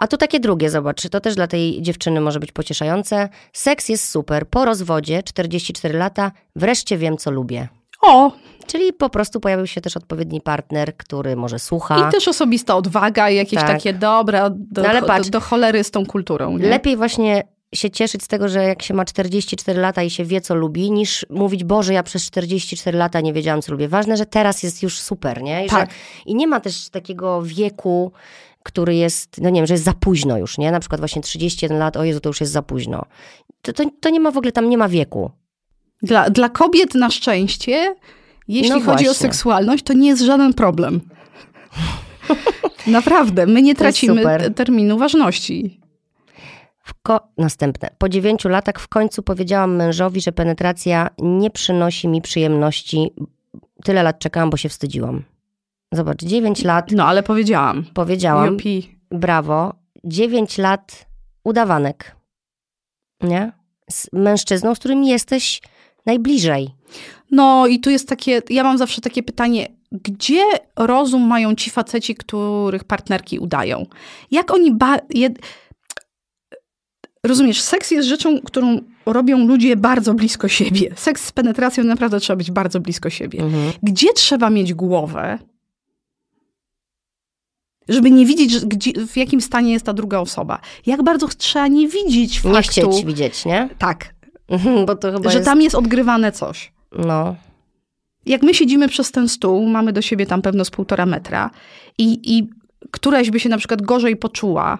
A tu takie drugie, zobacz, to też dla tej dziewczyny może być pocieszające. Seks jest super. Po rozwodzie, 44 lata, wreszcie wiem, co lubię. O, Czyli po prostu pojawił się też odpowiedni partner, który może słucha. I też osobista odwaga i jakieś Tak. takie dobra do, No ale do, patrz. do cholery z tą kulturą. Nie? Lepiej właśnie się cieszyć z tego, że jak się ma 44 lata i się wie, co lubi, niż mówić, Boże, ja przez 44 lata nie wiedziałam, co lubię. Ważne, że teraz jest już super, nie? I, Tak. że, I nie ma też takiego wieku, który jest, no nie wiem, że jest za późno już, nie? Na przykład właśnie 31 lat, o Jezu, to już jest za późno. To, to, to nie ma w ogóle, tam nie ma wieku. Dla, dla kobiet na szczęście, jeśli No chodzi o właśnie. seksualność, to nie jest żaden problem. Naprawdę, my nie tracimy terminu ważności. W ko- Następne. Po dziewięciu latach w końcu powiedziałam mężowi, że penetracja nie przynosi mi przyjemności. Tyle lat czekałam, bo się wstydziłam. Zobacz, 9 lat No, ale powiedziałam. powiedziałam, Jupi. brawo, 9 lat udawanek. Nie? Z mężczyzną, z którym jesteś najbliżej. No i tu jest takie, ja mam zawsze takie pytanie, gdzie rozum mają ci faceci, których partnerki udają? Jak oni ba... Rozumiesz, seks jest rzeczą, którą robią ludzie bardzo blisko siebie. Seks z penetracją naprawdę trzeba być bardzo blisko siebie. Mhm. Gdzie trzeba mieć głowę, żeby nie widzieć, gdzie, w jakim stanie jest ta druga osoba? Jak bardzo trzeba nie widzieć faktu... Nie chcieć widzieć, nie? Tak, Mhm, Bo to chyba że jest... tam jest odgrywane coś. No, jak my siedzimy przez ten stół, mamy do siebie tam pewno z półtora metra i, i któraś by się na przykład gorzej poczuła,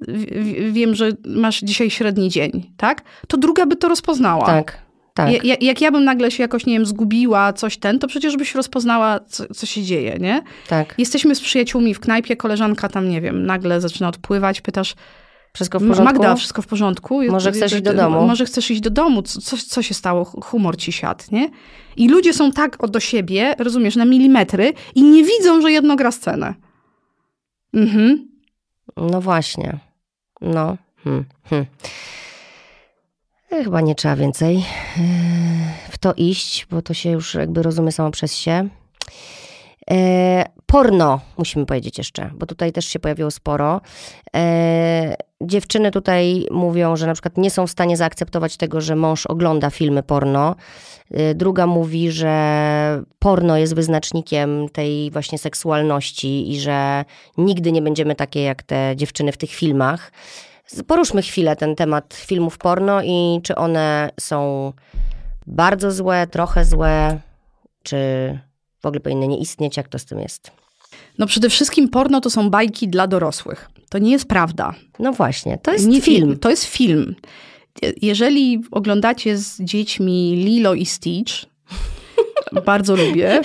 w- w- wiem, że masz dzisiaj średni dzień, tak? To druga by to rozpoznała. tak, tak. Ja- ja- Jak ja bym nagle się jakoś, nie wiem, zgubiła, coś ten, to przecież byś rozpoznała, co, co się dzieje, nie? tak. Jesteśmy z przyjaciółmi w knajpie, koleżanka tam, nie wiem, nagle zaczyna odpływać, pytasz, Wszystko w porządku? Magda, wszystko w porządku? Może chcesz iść do domu? Może chcesz iść do domu? Co, co, się stało? Humor ci siadł, nie? I ludzie są tak do siebie, rozumiesz, na milimetry i nie widzą, że jedno gra scenę. Mhm. No właśnie. No. Hmm. Hmm. E, Chyba nie trzeba więcej e, w to iść, bo to się już jakby rozumie samo przez się. E, porno, musimy powiedzieć jeszcze, bo tutaj też się pojawiło sporo. Dziewczyny tutaj mówią, że na przykład nie są w stanie zaakceptować tego, że mąż ogląda filmy porno. Druga mówi, że porno jest wyznacznikiem tej właśnie seksualności i że nigdy nie będziemy takie jak te dziewczyny w tych filmach. Poruszmy chwilę ten temat filmów porno i czy one są bardzo złe, trochę złe, czy w ogóle powinny nie istnieć, jak to z tym jest. No przede wszystkim porno to są bajki dla dorosłych. To nie jest prawda. No właśnie, to jest nie, film. To jest film. Jeżeli oglądacie z dziećmi Lilo i Stitch, bardzo lubię,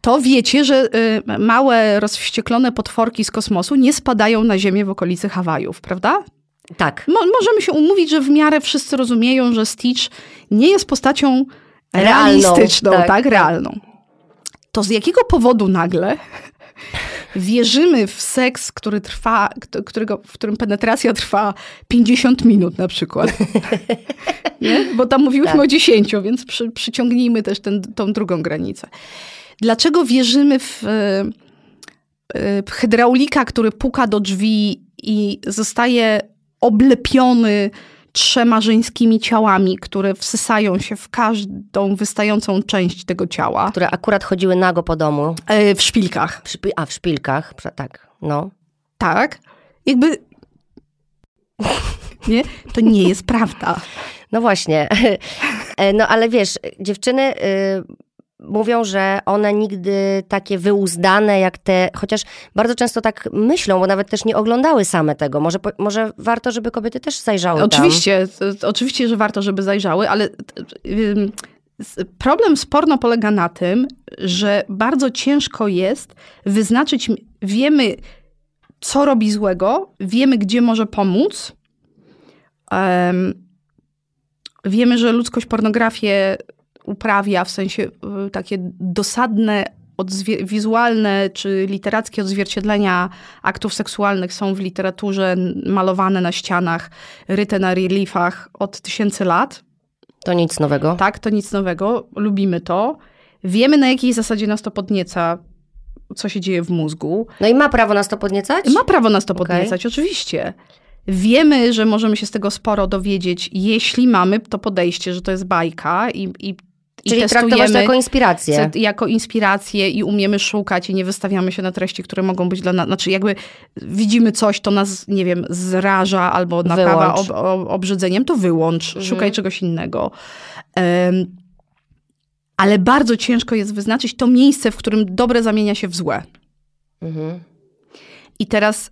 to wiecie, że y, małe, rozwścieklone potworki z kosmosu nie spadają na ziemię w okolicy Hawajów, prawda? Tak, Mo- możemy się umówić, że w miarę wszyscy rozumieją, że Stitch nie jest postacią Realną, realistyczną, tak, tak, tak. realną. To z jakiego powodu nagle wierzymy w seks, który trwa, kt- którego, w którym penetracja trwa 50 minut na przykład? nie? Bo tam mówiłyśmy Tak. o 10, więc przy, przyciągnijmy też tą drugą granicę. Dlaczego wierzymy w, e, e, hydraulika, który puka do drzwi i zostaje oblepiony trzema żeńskimi ciałami, które wsysają się w każdą wystającą część tego ciała. Które akurat chodziły nago po domu. E, w szpilkach. W szpi- a, w szpilkach, tak, no. Tak. Jakby... Nie? To nie jest prawda. No właśnie. E, no ale wiesz, dziewczyny... Y mówią, że one nigdy takie wyuzdane jak te, chociaż bardzo często tak myślą, bo nawet też nie oglądały same tego. Może, może warto, żeby kobiety też zajrzały Oczywiście, tam. oczywiście, że warto, żeby zajrzały, ale problem z porno polega na tym, że bardzo ciężko jest wyznaczyć, wiemy co robi złego, wiemy gdzie może pomóc, um, wiemy, że ludzkość pornografię uprawia, w sensie y, takie dosadne, wizualne czy literackie odzwierciedlenia aktów seksualnych są w literaturze malowane na ścianach, ryte na reliefach od tysięcy lat. To nic nowego. Tak, to nic nowego. Lubimy to. Wiemy, na jakiej zasadzie nas to podnieca, co się dzieje w mózgu. No i ma prawo nas to podniecać? Ma prawo nas to okay. podniecać, oczywiście. Wiemy, że możemy się z tego sporo dowiedzieć, jeśli mamy to podejście, że to jest bajka i, i Czyli to jako inspirację. Jako inspirację i umiemy szukać i nie wystawiamy się na treści, które mogą być dla nas, znaczy jakby widzimy coś, to nas, nie wiem, zraża albo napawa ob, ob, obrzydzeniem, to wyłącz, mhm. szukaj czegoś innego. Um, ale bardzo ciężko jest wyznaczyć to miejsce, w którym dobre zamienia się w złe. Mhm. I teraz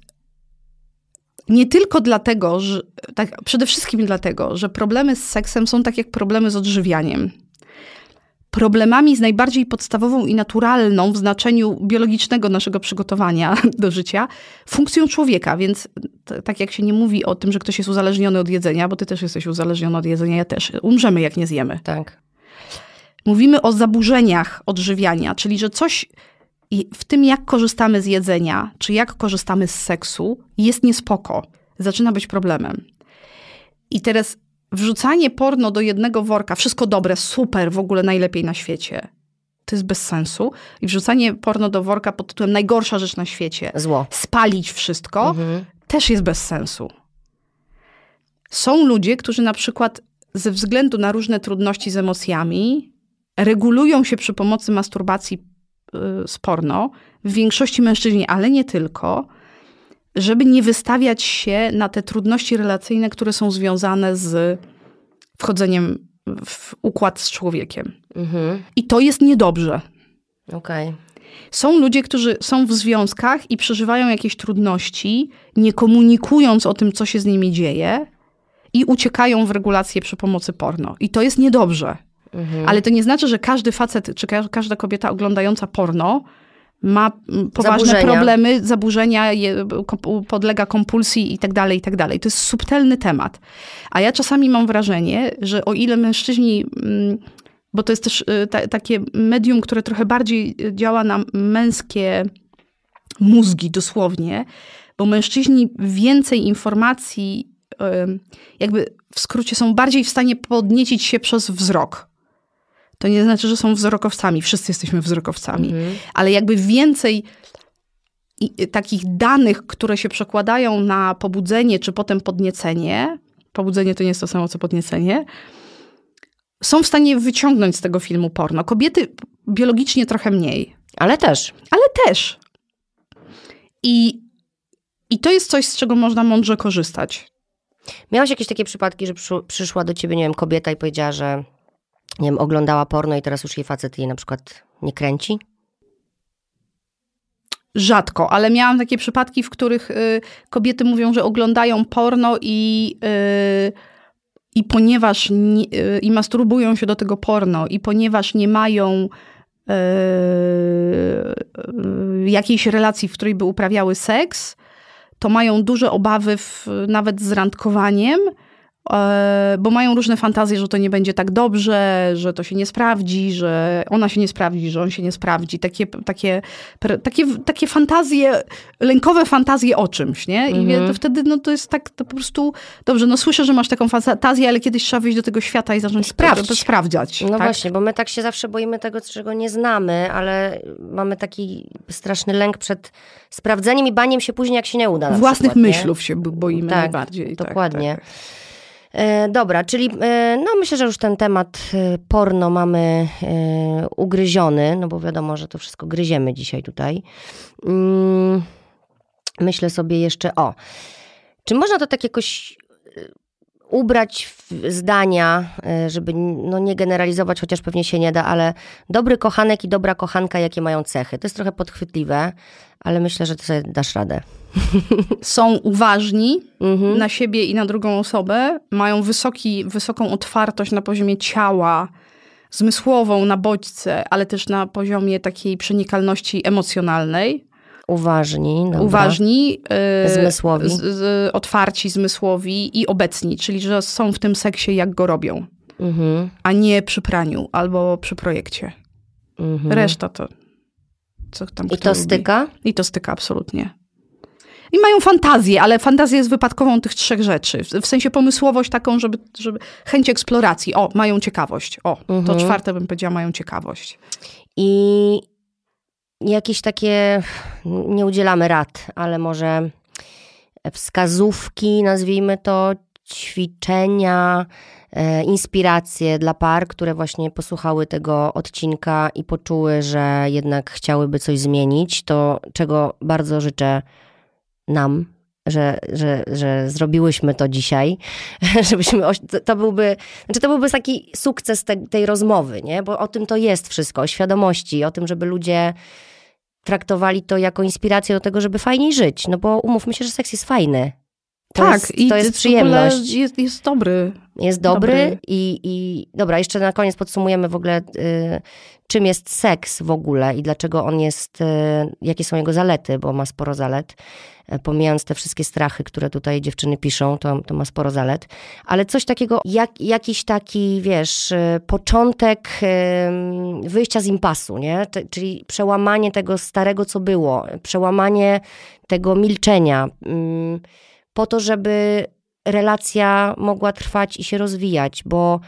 nie tylko dlatego, że tak, przede wszystkim dlatego, że problemy z seksem są tak jak problemy z odżywianiem problemami z najbardziej podstawową i naturalną w znaczeniu biologicznego naszego przygotowania do życia funkcją człowieka. Więc tak jak się nie mówi o tym, że ktoś jest uzależniony od jedzenia, bo ty też jesteś uzależniony od jedzenia, ja też. Umrzemy, jak nie zjemy. Tak. Mówimy o zaburzeniach odżywiania, czyli że coś w tym, jak korzystamy z jedzenia, czy jak korzystamy z seksu, jest niespoko. Zaczyna być problemem. I teraz wrzucanie porno do jednego worka, wszystko dobre, super, w ogóle najlepiej na świecie. To jest bez sensu. I wrzucanie porno do worka pod tytułem najgorsza rzecz na świecie. Zło. Spalić wszystko, mhm. też jest bez sensu. Są ludzie, którzy na przykład ze względu na różne trudności z emocjami regulują się przy pomocy masturbacji y, z porno. W większości mężczyźni, ale nie tylko żeby nie wystawiać się na te trudności relacyjne, które są związane z wchodzeniem w układ z człowiekiem. Mhm. I to jest niedobrze. Okej. Okay. Są ludzie, którzy są w związkach i przeżywają jakieś trudności, nie komunikując o tym, co się z nimi dzieje, i uciekają w regulację przy pomocy porno. I to jest niedobrze. Mhm. Ale to nie znaczy, że każdy facet czy każda kobieta oglądająca porno ma poważne zaburzenia. problemy, zaburzenia, podlega kompulsji i tak dalej, i tak dalej. To jest subtelny temat. A ja czasami mam wrażenie, że o ile mężczyźni, mm, bo to jest też y, ta, takie medium, które trochę bardziej działa na męskie mózgi dosłownie, bo mężczyźni więcej informacji, jakby w skrócie, są bardziej w stanie podniecić się przez wzrok to nie znaczy, że są wzrokowcami. Wszyscy jesteśmy wzrokowcami. Mhm. Ale jakby więcej takich danych, które się przekładają na pobudzenie, czy potem podniecenie, pobudzenie to nie jest to samo co podniecenie, są w stanie wyciągnąć z tego filmu porno. Kobiety biologicznie trochę mniej. Ale też. Ale też. I, I to jest coś, z czego można mądrze korzystać. Miałaś jakieś takie przypadki, że przyszła do ciebie, nie wiem, kobieta i powiedziała, że nie wiem, oglądała porno i teraz już jej facet jej na przykład nie kręci? Rzadko, ale miałam takie przypadki, w których y, kobiety mówią, że oglądają porno i, y, i ponieważ nie, y, i masturbują się do tego porno i ponieważ nie mają y, y, jakiejś relacji, w której by uprawiały seks, to mają duże obawy w, nawet z randkowaniem bo mają różne fantazje, że to nie będzie tak dobrze, że to się nie sprawdzi, że ona się nie sprawdzi, że on się nie sprawdzi. Takie, takie, takie, takie fantazje, lękowe fantazje o czymś, nie? I mhm. wtedy no, to jest tak to po prostu, dobrze, no słyszę, że masz taką fantazję, ale kiedyś trzeba wyjść do tego świata i zacząć to sprawdzać. No tak? właśnie, bo my tak się zawsze boimy tego, czego nie znamy, ale mamy taki straszny lęk przed sprawdzeniem i baniem się później, jak się nie uda. Własnych przykład, myślów nie? się boimy tak, najbardziej. Dokładnie. Tak, tak. E, dobra, czyli e, no myślę, że już ten temat e, porno mamy ugryziony, no bo wiadomo, że to wszystko gryziemy dzisiaj tutaj. Mm, myślę sobie jeszcze, o, czy można to tak jakoś ubrać w zdania, e, żeby no nie generalizować, chociaż pewnie się nie da, ale dobry kochanek i dobra kochanka, jakie mają cechy. To jest trochę podchwytliwe, ale myślę, że ty sobie dasz radę. Są uważni Mhm. na siebie i na drugą osobę, mają wysoki, wysoką otwartość na poziomie ciała, zmysłową na bodźce, ale też na poziomie takiej przenikalności emocjonalnej. Uważni. Dobra. Uważni, e, Zmysłowi. Z, z, otwarci, zmysłowi i obecni, czyli że są w tym seksie, jak go robią, Mhm. a nie przy praniu albo przy projekcie. Mhm. Reszta to co tam I to lubi. styka? I to styka, absolutnie. I mają fantazję, ale fantazja jest wypadkową tych trzech rzeczy. W sensie pomysłowość taką, żeby, żeby chęć eksploracji. O, mają ciekawość. O, to Mhm. czwarte bym powiedziała, mają ciekawość. I jakieś takie, nie udzielamy rad, ale może wskazówki, nazwijmy to, ćwiczenia, e, inspiracje dla par, które właśnie posłuchały tego odcinka i poczuły, że jednak chciałyby coś zmienić, to czego bardzo życzę nam, że, że, że zrobiłyśmy to dzisiaj, żebyśmy, to byłby, znaczy to byłby taki sukces te, tej rozmowy, nie? Bo o tym to jest wszystko, o świadomości, o tym, żeby ludzie traktowali to jako inspirację do tego, żeby fajniej żyć, no bo umówmy się, że seks jest fajny. To tak, jest, i to jest przyjemność. Jest, jest dobry. Jest dobry, Dobry. I, i dobra, jeszcze na koniec podsumujemy w ogóle, y, czym jest seks w ogóle i dlaczego on jest, y, jakie są jego zalety, bo ma sporo zalet. E, Pomijając te wszystkie strachy, które tutaj dziewczyny piszą, to, to ma sporo zalet. Ale coś takiego, jak, jakiś taki, wiesz, y, początek wyjścia z impasu, nie? Czyli przełamanie tego starego, co było, przełamanie tego milczenia, mm, po to, żeby relacja mogła trwać i się rozwijać, bo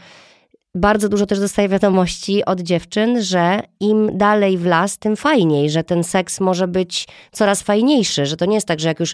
bardzo dużo też dostaję wiadomości od dziewczyn, że im dalej w las, tym fajniej, że ten seks może być coraz fajniejszy, że to nie jest tak, że jak już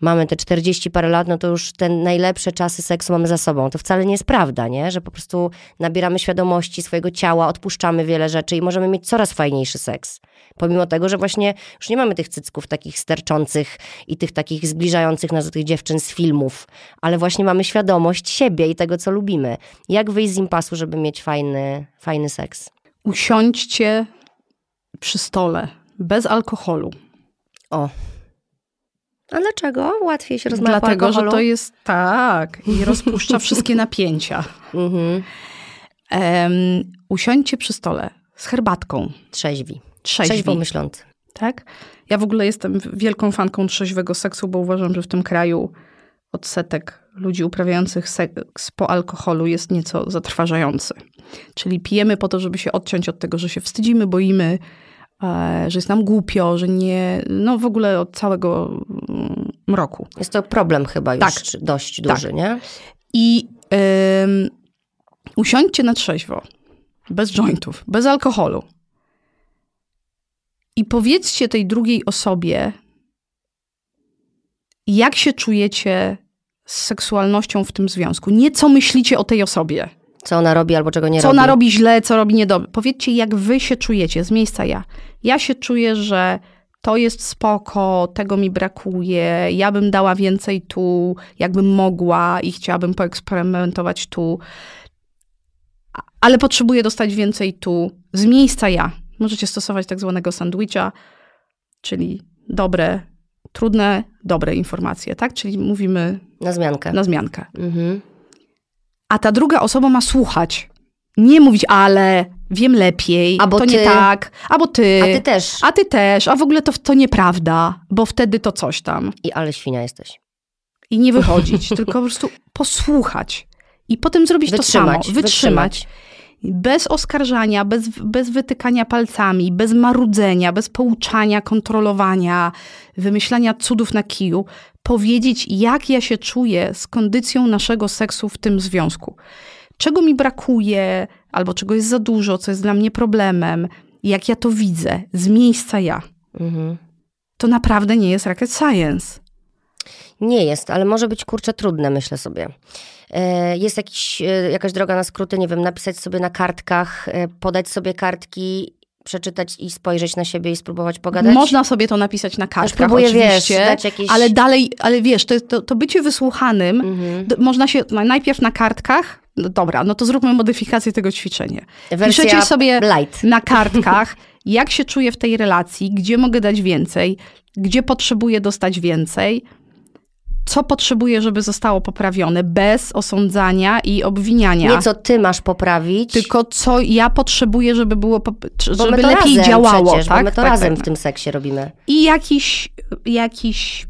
mamy te 40 parę lat, no to już te najlepsze czasy seksu mamy za sobą. To wcale nie jest prawda, nie? Że po prostu nabieramy świadomości swojego ciała, odpuszczamy wiele rzeczy i możemy mieć coraz fajniejszy seks. Pomimo tego, że właśnie już nie mamy tych cycków takich sterczących i tych takich zbliżających nas do tych dziewczyn z filmów, ale właśnie mamy świadomość siebie i tego, co lubimy. Jak wyjść z impasu, żeby mieć fajny, fajny seks? Usiądźcie przy stole, bez alkoholu. O. A dlaczego? Łatwiej się rozmawia Dlatego, że alkoholu? to jest tak i rozpuszcza wszystkie napięcia. Mhm. Em, usiądźcie przy stole z herbatką. Trzeźwi. Trzeźwi. Trzeźwo myślący. Tak? Ja w ogóle jestem wielką fanką trzeźwego seksu, bo uważam, że w tym kraju odsetek ludzi uprawiających seks po alkoholu jest nieco zatrważający. Czyli pijemy po to, żeby się odciąć od tego, że się wstydzimy, boimy, e, że jest nam głupio, że nie, no w ogóle od całego mm, mroku. Jest to problem chyba już Tak. dość duży, nie? I usiądźcie na trzeźwo, bez jointów, bez alkoholu. I powiedzcie tej drugiej osobie, jak się czujecie z seksualnością w tym związku. Nie co myślicie o tej osobie. Co ona robi albo czego nie co robi. ona robi źle, co robi niedobrze. Powiedzcie, jak wy się czujecie z miejsca ja. Ja się czuję, że to jest spoko, tego mi brakuje, ja bym dała więcej tu, jakbym mogła i chciałabym poeksperymentować tu, ale potrzebuję dostać więcej tu, z miejsca ja. Możecie stosować tak zwanego sandwicha, czyli dobre, trudne, dobre informacje, tak? Czyli mówimy Na zmiankę. na zmiankę. Mhm. A ta druga osoba ma słuchać. Nie mówić, ale wiem lepiej, Albo to ty. nie tak, albo ty, A ty też. a ty też, a w ogóle to, to nieprawda, bo wtedy to coś tam. I ale świnia jesteś. I nie wychodzić, tylko po prostu posłuchać. I potem zrobić Wytrzymać. to samo. Wytrzymać. Bez oskarżania, bez, bez wytykania palcami, bez marudzenia, bez pouczania, kontrolowania, wymyślania cudów na kiju. Powiedzieć, jak ja się czuję z kondycją naszego seksu w tym związku. Czego mi brakuje, albo czego jest za dużo, co jest dla mnie problemem, jak ja to widzę, z miejsca ja. Mhm. To naprawdę nie jest rocket science. Nie jest, ale może być kurczę trudne, myślę sobie. E, Jest jakiś, e, jakaś droga na skróty, nie wiem, napisać sobie na kartkach, e, podać sobie kartki, przeczytać i spojrzeć na siebie i spróbować pogadać? Można sobie to napisać na kartkach, próbuję, wiesz, oczywiście, dać jakieś- ale dalej, ale wiesz, to, to, to bycie wysłuchanym, Mhm. można się no, najpierw na kartkach, no dobra, no to zróbmy modyfikację tego ćwiczenia. Wersja Piszecie sobie light. na kartkach, jak się czuję w tej relacji, gdzie mogę dać więcej, gdzie potrzebuję dostać więcej, co potrzebuję, żeby zostało poprawione, bez osądzania i obwiniania. Nie co ty masz poprawić, Tylko co ja potrzebuję, żeby było, żeby lepiej działało. przecież, tak? my to tak, razem tak. w tym seksie robimy. I jakiś, jakiś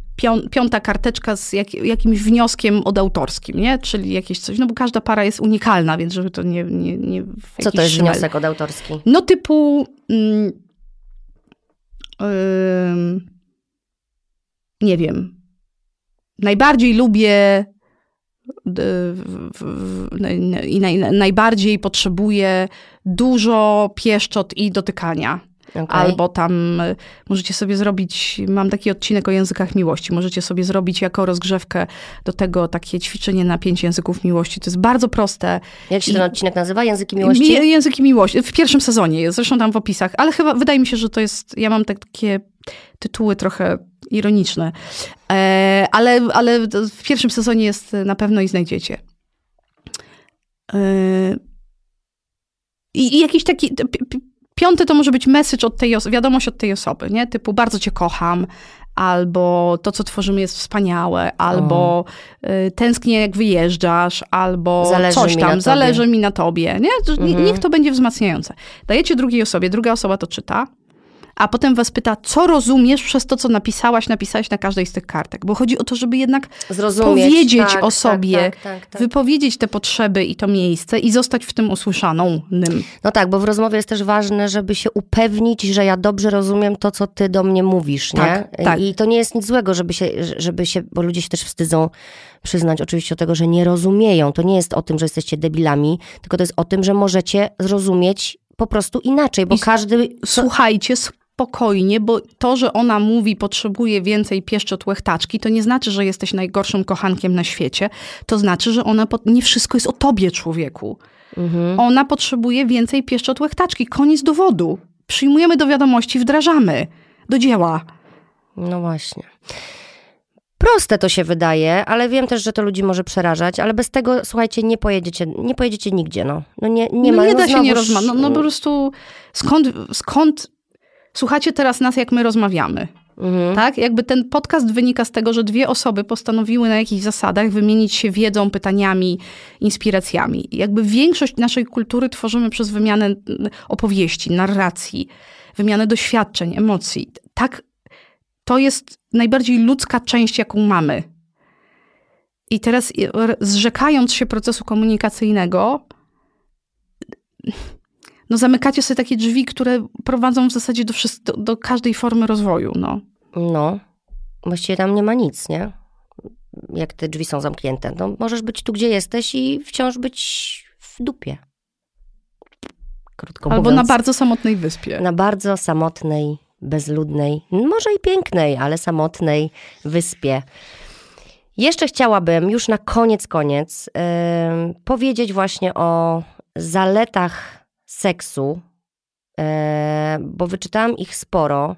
piąta karteczka z jak, jakimś wnioskiem odautorskim, nie? Czyli jakieś coś, no bo każda para jest unikalna, więc żeby to nie... nie, nie Co to jest wniosek odautorski? No typu... Mm, ym, nie wiem. Najbardziej lubię i naj, najbardziej potrzebuję dużo pieszczot i dotykania. Okay. Albo tam y, możecie sobie zrobić, mam taki odcinek o językach miłości, możecie sobie zrobić jako rozgrzewkę do tego takie ćwiczenie na pięć języków miłości. To jest bardzo proste. Jak się i- ten odcinek nazywa? Języki miłości? Mi- Języki miłości. W pierwszym sezonie jest, zresztą tam w opisach, ale chyba wydaje mi się, że to jest, ja mam tak- takie tytuły trochę ironiczne, e, ale, ale w pierwszym sezonie jest na pewno i znajdziecie. E, I, i jakiś taki, piąty to może być message od tej wiadomość od tej osoby, nie? Typu bardzo cię kocham, albo to, co tworzymy jest wspaniałe, albo y, tęsknię jak wyjeżdżasz, albo Zależy coś tam, zależy mi na tobie, nie- Mhm. Niech to będzie wzmacniające. Dajecie drugiej osobie, druga osoba to czyta, a potem was pyta, co rozumiesz przez to, co napisałaś, napisałeś na każdej z tych kartek. Bo chodzi o to, żeby jednak Zrozumieć. powiedzieć tak, o sobie, Tak, tak, tak, tak. wypowiedzieć te potrzeby i to miejsce i zostać w tym usłyszaną. Nym. No tak, bo w rozmowie jest też ważne, żeby się upewnić, że ja dobrze rozumiem to, co ty do mnie mówisz, nie? Tak, tak. I to nie jest nic złego, żeby się, żeby się, bo ludzie się też wstydzą przyznać oczywiście o tego, że nie rozumieją. To nie jest o tym, że jesteście debilami, tylko to jest o tym, że możecie zrozumieć po prostu inaczej, bo I każdy... Słuchajcie spokojnie, bo to, że ona mówi, potrzebuje więcej pieszczot łechtaczki, to nie znaczy, że jesteś najgorszym kochankiem na świecie. To znaczy, że ona, po... nie wszystko jest o tobie, człowieku. Mhm. Ona potrzebuje więcej pieszczot łechtaczki. Koniec dowodu. Przyjmujemy do wiadomości, wdrażamy. Do dzieła. No właśnie. Proste to się wydaje, ale wiem też, że to ludzi może przerażać, ale bez tego, słuchajcie, nie pojedziecie, nie pojedziecie nigdzie, no. No nie, nie no ma, nie no da się nie rozmawiać. No, no po prostu skąd, skąd słuchacie teraz nas, jak my rozmawiamy? Mhm. Tak? Jakby ten podcast wynika z tego, że dwie osoby postanowiły na jakichś zasadach wymienić się wiedzą, pytaniami, inspiracjami. Jakby większość naszej kultury tworzymy przez wymianę opowieści, narracji, wymianę doświadczeń, emocji. Tak, to jest najbardziej ludzka część, jaką mamy. I teraz zrzekając się procesu komunikacyjnego, no zamykacie sobie takie drzwi, które prowadzą w zasadzie do, do, do każdej formy rozwoju. No. No, właściwie tam nie ma nic, nie? Jak te drzwi są zamknięte. No, możesz być tu, gdzie jesteś i wciąż być w dupie. Krótko Albo mówiąc. na bardzo samotnej wyspie. na bardzo samotnej, bezludnej, może i pięknej, ale samotnej wyspie. Jeszcze chciałabym już na koniec, koniec em, powiedzieć właśnie o zaletach seksu, e, bo wyczytałam ich sporo,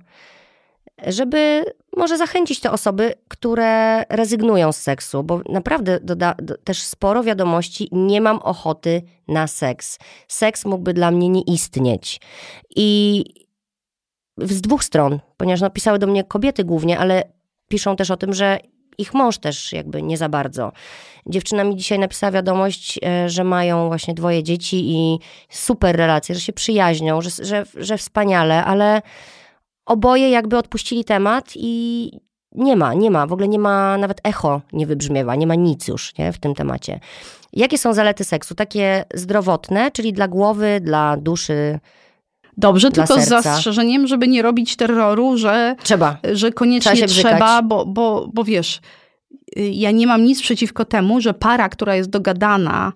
żeby może zachęcić te osoby, które rezygnują z seksu, bo naprawdę doda, do, też sporo wiadomości, nie mam ochoty na seks. Seks mógłby dla mnie nie istnieć. I z dwóch stron, ponieważ napisały do mnie kobiety głównie, ale piszą też o tym, że ich mąż też jakby nie za bardzo. Dziewczyna mi dzisiaj napisała wiadomość, e, że mają właśnie dwoje dzieci i super relacje, że się przyjaźnią, że, że, że wspaniale, ale oboje jakby odpuścili temat i nie ma, nie ma, w ogóle nie ma, nawet echo nie wybrzmiewa, nie ma nic już nie, w tym temacie. Jakie są zalety seksu? Takie zdrowotne, czyli dla głowy, dla duszy. Dobrze, tylko z serca. zastrzeżeniem, żeby nie robić terroru, że, Trzeba. że koniecznie Trzeba trzeba, bo, bo, bo wiesz, y, ja nie mam nic przeciwko temu, że para, która jest dogadana,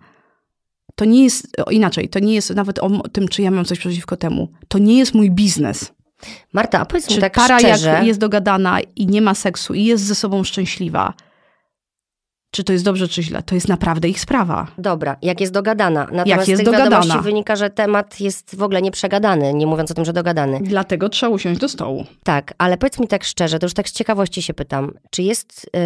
to nie jest, inaczej, to nie jest nawet o tym, czy ja mam coś przeciwko temu. To nie jest mój biznes. Marta, a powiedz mi tak para, szczerze. jak jest dogadana i nie ma seksu i jest ze sobą szczęśliwa, czy to jest dobrze, czy źle. To jest naprawdę ich sprawa. Dobra, jak jest dogadana. Natomiast Jak jest z tych dogadana. wiadomości wynika, że temat jest w ogóle nieprzegadany, nie mówiąc o tym, że dogadany. Dlatego trzeba usiąść do stołu. Tak, ale powiedz mi tak szczerze, to już tak z ciekawości się pytam, czy jest, yy,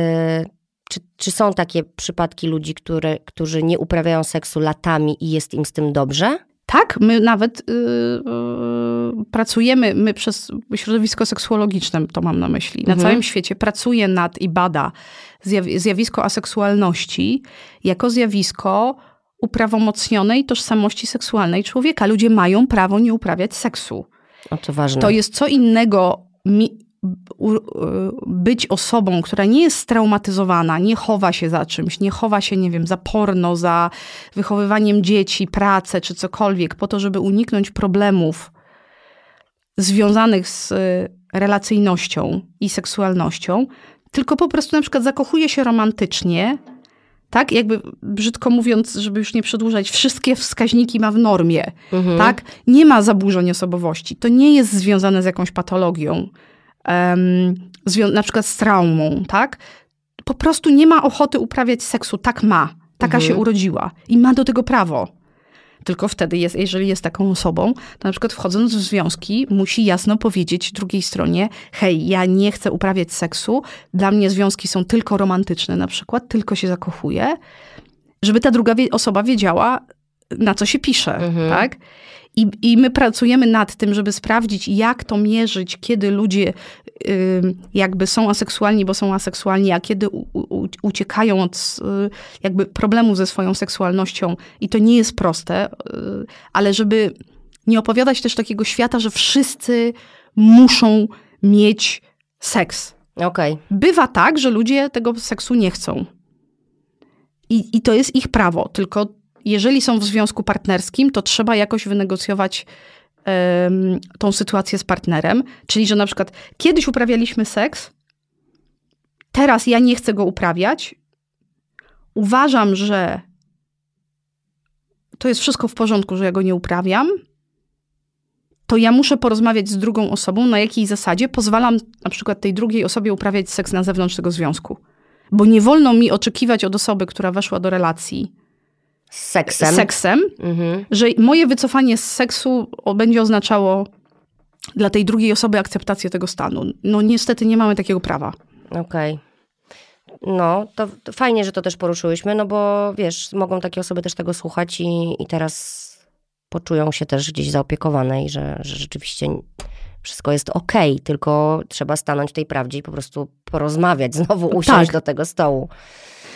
czy, czy są takie przypadki ludzi, które, którzy nie uprawiają seksu latami i jest im z tym dobrze? Tak, my nawet yy, yy, pracujemy, my przez środowisko seksuologiczne, to mam na myśli, na Mhm. całym świecie pracuje nad i bada zjaw- zjawisko aseksualności jako zjawisko uprawomocnionej tożsamości seksualnej człowieka. Ludzie mają prawo nie uprawiać seksu. O, to ważne. To jest co innego być osobą, która nie jest straumatyzowana, nie chowa się za czymś, nie chowa się, nie wiem, za porno, za wychowywaniem dzieci, pracę czy cokolwiek, po to, żeby uniknąć problemów związanych z y, relacyjnością i seksualnością, tylko po prostu na przykład zakochuje się romantycznie, tak? Jakby brzydko mówiąc, żeby już nie przedłużać, wszystkie wskaźniki ma w normie, Mhm. tak? Nie ma zaburzeń osobowości. To nie jest związane z jakąś patologią, zwią- na przykład z traumą, tak? Po prostu nie ma ochoty uprawiać seksu, tak ma. Taka Mhm. się urodziła i ma do tego prawo. Tylko wtedy, jest, jeżeli jest taką osobą, to na przykład wchodząc w związki, musi jasno powiedzieć drugiej stronie: hej, ja nie chcę uprawiać seksu, dla mnie związki są tylko romantyczne, na przykład, tylko się zakochuję, żeby ta druga osoba wiedziała, na co się pisze, Mhm. tak? I, I my pracujemy nad tym, żeby sprawdzić, jak to mierzyć, kiedy ludzie ym, jakby są aseksualni, bo są aseksualni, a kiedy u, u, uciekają od y, jakby problemu ze swoją seksualnością. I to nie jest proste, y, ale żeby nie opowiadać też takiego świata, że wszyscy muszą mieć seks. Okej. Bywa tak, że ludzie tego seksu nie chcą. I, I to jest ich prawo. Tylko jeżeli są w związku partnerskim, to trzeba jakoś wynegocjować em, tą sytuację z partnerem. Czyli, że na przykład kiedyś uprawialiśmy seks, teraz ja nie chcę go uprawiać. Uważam, że to jest wszystko w porządku, że ja go nie uprawiam. To ja muszę porozmawiać z drugą osobą, na jakiej zasadzie pozwalam na przykład tej drugiej osobie uprawiać seks na zewnątrz tego związku. Bo nie wolno mi oczekiwać od osoby, która weszła do relacji Z seksem. z seksem, Mhm. że moje wycofanie z seksu będzie oznaczało dla tej drugiej osoby akceptację tego stanu. No niestety nie mamy takiego prawa. Okej. No, to, to fajnie, że to też poruszyłyśmy, no bo wiesz, mogą takie osoby też tego słuchać i, i teraz poczują się też gdzieś zaopiekowane i że, że rzeczywiście wszystko jest okej, tylko trzeba stanąć w tej prawdzie i po prostu porozmawiać, znowu usiąść Tak. do tego stołu.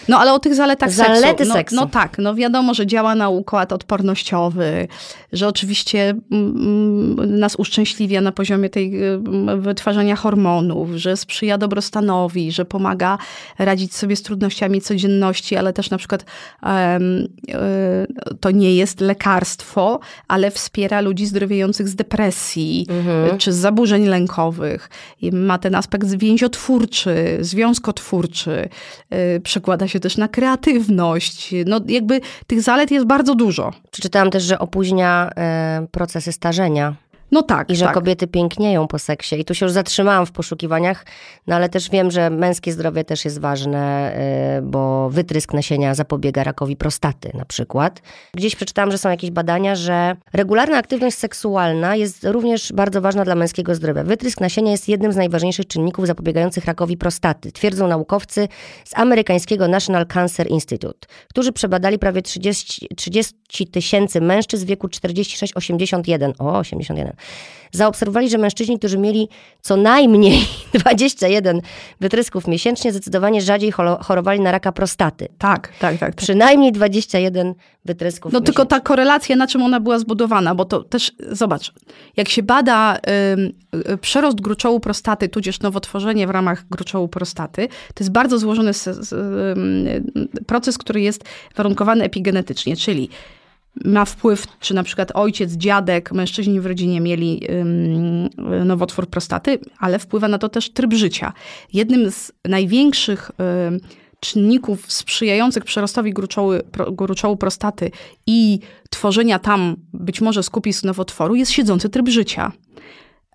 No ale o tych zaletach Zalety seksu. No, seksu. no tak, no wiadomo, że działa na układ odpornościowy, że oczywiście mm, nas uszczęśliwia na poziomie tej mm, wytwarzania hormonów, że sprzyja dobrostanowi, że pomaga radzić sobie z trudnościami codzienności, ale też na przykład y, to nie jest lekarstwo, ale wspiera ludzi zdrowiejących z depresji Mhm. czy z zaburzeń lękowych. I ma ten aspekt więziotwórczy, związkotwórczy, yy, przekłada się też na kreatywność. No jakby tych zalet jest bardzo dużo. Przeczytałam też, że opóźnia e, procesy starzenia No tak, i że tak. kobiety pięknieją po seksie. I tu się już zatrzymałam w poszukiwaniach, no ale też wiem, że męskie zdrowie też jest ważne, y, bo wytrysk nasienia zapobiega rakowi prostaty na przykład. Gdzieś przeczytałam, że są jakieś badania, że regularna aktywność seksualna jest również bardzo ważna dla męskiego zdrowia. Wytrysk nasienia jest jednym z najważniejszych czynników zapobiegających rakowi prostaty, twierdzą naukowcy z amerykańskiego National Cancer Institute, którzy przebadali prawie 30 30 tysięcy mężczyzn w wieku 46-81. O, 81 zaobserwowali, że mężczyźni, którzy mieli co najmniej 21 wytrysków miesięcznie, zdecydowanie rzadziej chorowali na raka prostaty. Tak, tak, tak. tak. Przynajmniej 21 wytrysków No tylko miesięcznie. ta korelacja, na czym ona była zbudowana, bo to też, zobacz, jak się bada y, przerost gruczołu prostaty, tudzież nowotworzenie w ramach gruczołu prostaty, to jest bardzo złożony proces, który jest warunkowany epigenetycznie, czyli ma wpływ, czy na przykład ojciec, dziadek, mężczyźni w rodzinie mieli ym, nowotwór prostaty, ale wpływa na to też tryb życia. Jednym z największych ym, czynników sprzyjających przerostowi gruczołu, pro, gruczołu prostaty i tworzenia tam być może skupisk nowotworu jest siedzący tryb życia.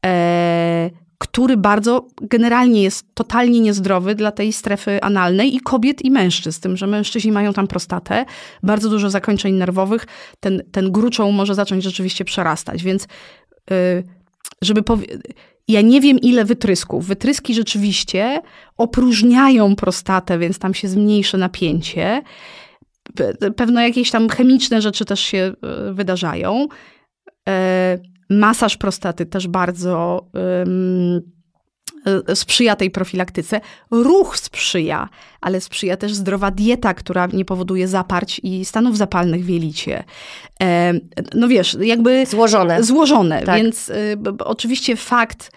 E, który bardzo generalnie jest totalnie niezdrowy dla tej strefy analnej i kobiet i mężczyzn, tym, że mężczyźni mają tam prostatę, bardzo dużo zakończeń nerwowych, ten, ten gruczoł może zacząć rzeczywiście przerastać, więc y, żeby powie- ja nie wiem ile wytrysków. Wytryski rzeczywiście opróżniają prostatę, więc tam się zmniejszy napięcie. Pe- Pewno jakieś tam chemiczne rzeczy też się y, wydarzają. E, Masaż prostaty też bardzo y, sprzyja tej profilaktyce. Ruch sprzyja, ale sprzyja też zdrowa dieta, która nie powoduje zaparć i stanów zapalnych w jelicie. No wiesz, jakby Złożone. złożone, Tak. więc y, oczywiście fakt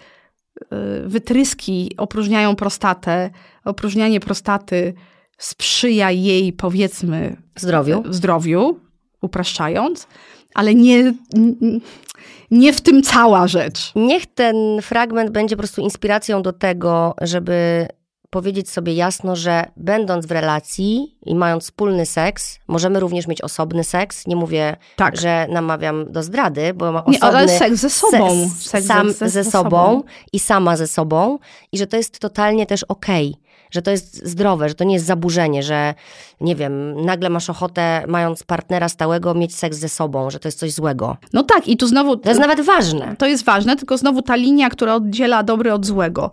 y, wytryski opróżniają prostatę, opróżnianie prostaty sprzyja jej powiedzmy Zdrowiu. zdrowiu, upraszczając, ale nie, nie w tym cała rzecz. Niech ten fragment będzie po prostu inspiracją do tego, żeby powiedzieć sobie jasno, że będąc w relacji i mając wspólny seks, możemy również mieć osobny seks. Nie mówię, Tak. że namawiam do zdrady, bo ma Nie, osobny ale seks ze sobą. se- Seks sam ze, sobą i sama ze sobą i że to jest totalnie też okej. Że to jest zdrowe, że to nie jest zaburzenie, że nie wiem, nagle masz ochotę, mając partnera stałego, mieć seks ze sobą, że to jest coś złego. No tak, i tu znowu To jest nawet ważne. To jest ważne, tylko znowu ta linia, która oddziela dobry od złego.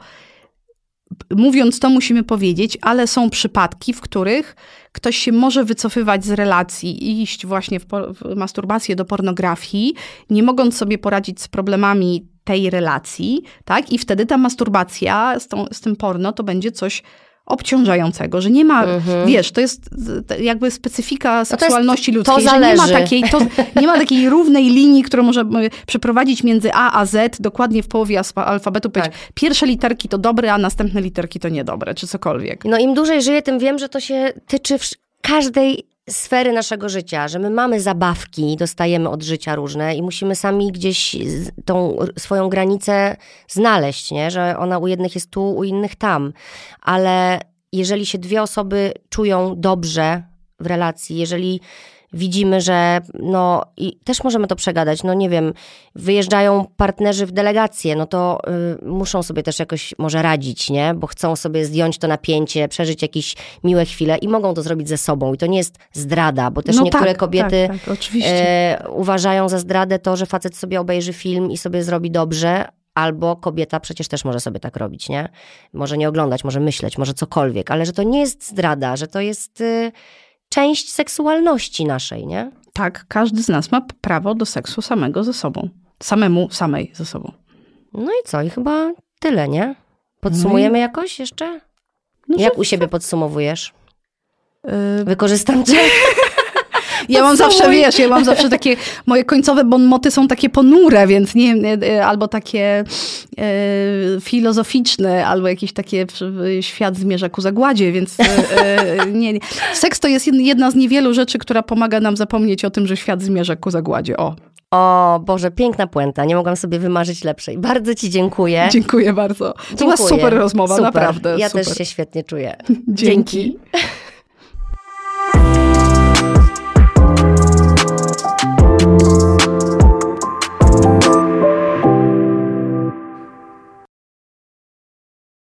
Mówiąc to, musimy powiedzieć, ale są przypadki, w których ktoś się może wycofywać z relacji i iść właśnie w, w masturbację do pornografii, nie mogąc sobie poradzić z problemami tej relacji, tak? I wtedy ta masturbacja z, tą, z tym porno to będzie coś obciążającego, że nie ma, Mhm. wiesz, to jest jakby specyfika to jest- seksualności to ludzkiej, że nie ma takiej, to, nie ma takiej równej linii, którą możemy przeprowadzić między A a Z, dokładnie w połowie alfabetu, powiedzieć, pierwsze literki to dobre, a następne literki to niedobre, czy cokolwiek. No im dłużej żyję, tym wiem, że to się tyczy każdej sfery naszego życia, że my mamy zabawki, dostajemy od życia różne i musimy sami gdzieś tą swoją granicę znaleźć, nie? że ona u jednych jest tu, u innych tam. Ale jeżeli się dwie osoby czują dobrze w relacji, jeżeli widzimy, że no i też możemy to przegadać, no nie wiem, wyjeżdżają partnerzy w delegację, no to y, muszą sobie też jakoś może radzić, nie? Bo chcą sobie zdjąć to napięcie, przeżyć jakieś miłe chwile i mogą to zrobić ze sobą. I to nie jest zdrada, bo też no niektóre tak, kobiety Tak, tak, e, uważają za zdradę to, że facet sobie obejrzy film i sobie zrobi dobrze, albo kobieta przecież też może sobie tak robić, nie? Może nie oglądać, może myśleć, może cokolwiek, ale że to nie jest zdrada, że to jest y, część seksualności naszej, nie? Tak, każdy z nas ma prawo do seksu samego ze sobą. Samemu, samej ze sobą. No i co? I chyba tyle, nie? Podsumujemy jakoś jeszcze? No, Jak u siebie podsumowujesz? że, y, Wykorzystam cię. Ja mam zawsze, wiesz, ja mam zawsze takie, moje końcowe bonmoty są takie ponure, więc nie wiem, e, albo takie e, filozoficzne, albo jakieś takie świat zmierza ku zagładzie, więc e, nie, nie. Seks to jest jed- jedna z niewielu rzeczy, która pomaga nam zapomnieć o tym, że świat zmierza ku zagładzie. O, O Boże, piękna puenta. Nie mogłam sobie wymarzyć lepszej. Bardzo ci dziękuję. dziękuję bardzo. To była super rozmowa, Super. naprawdę. Ja super. też się świetnie czuję. Dzięki. Dzięki.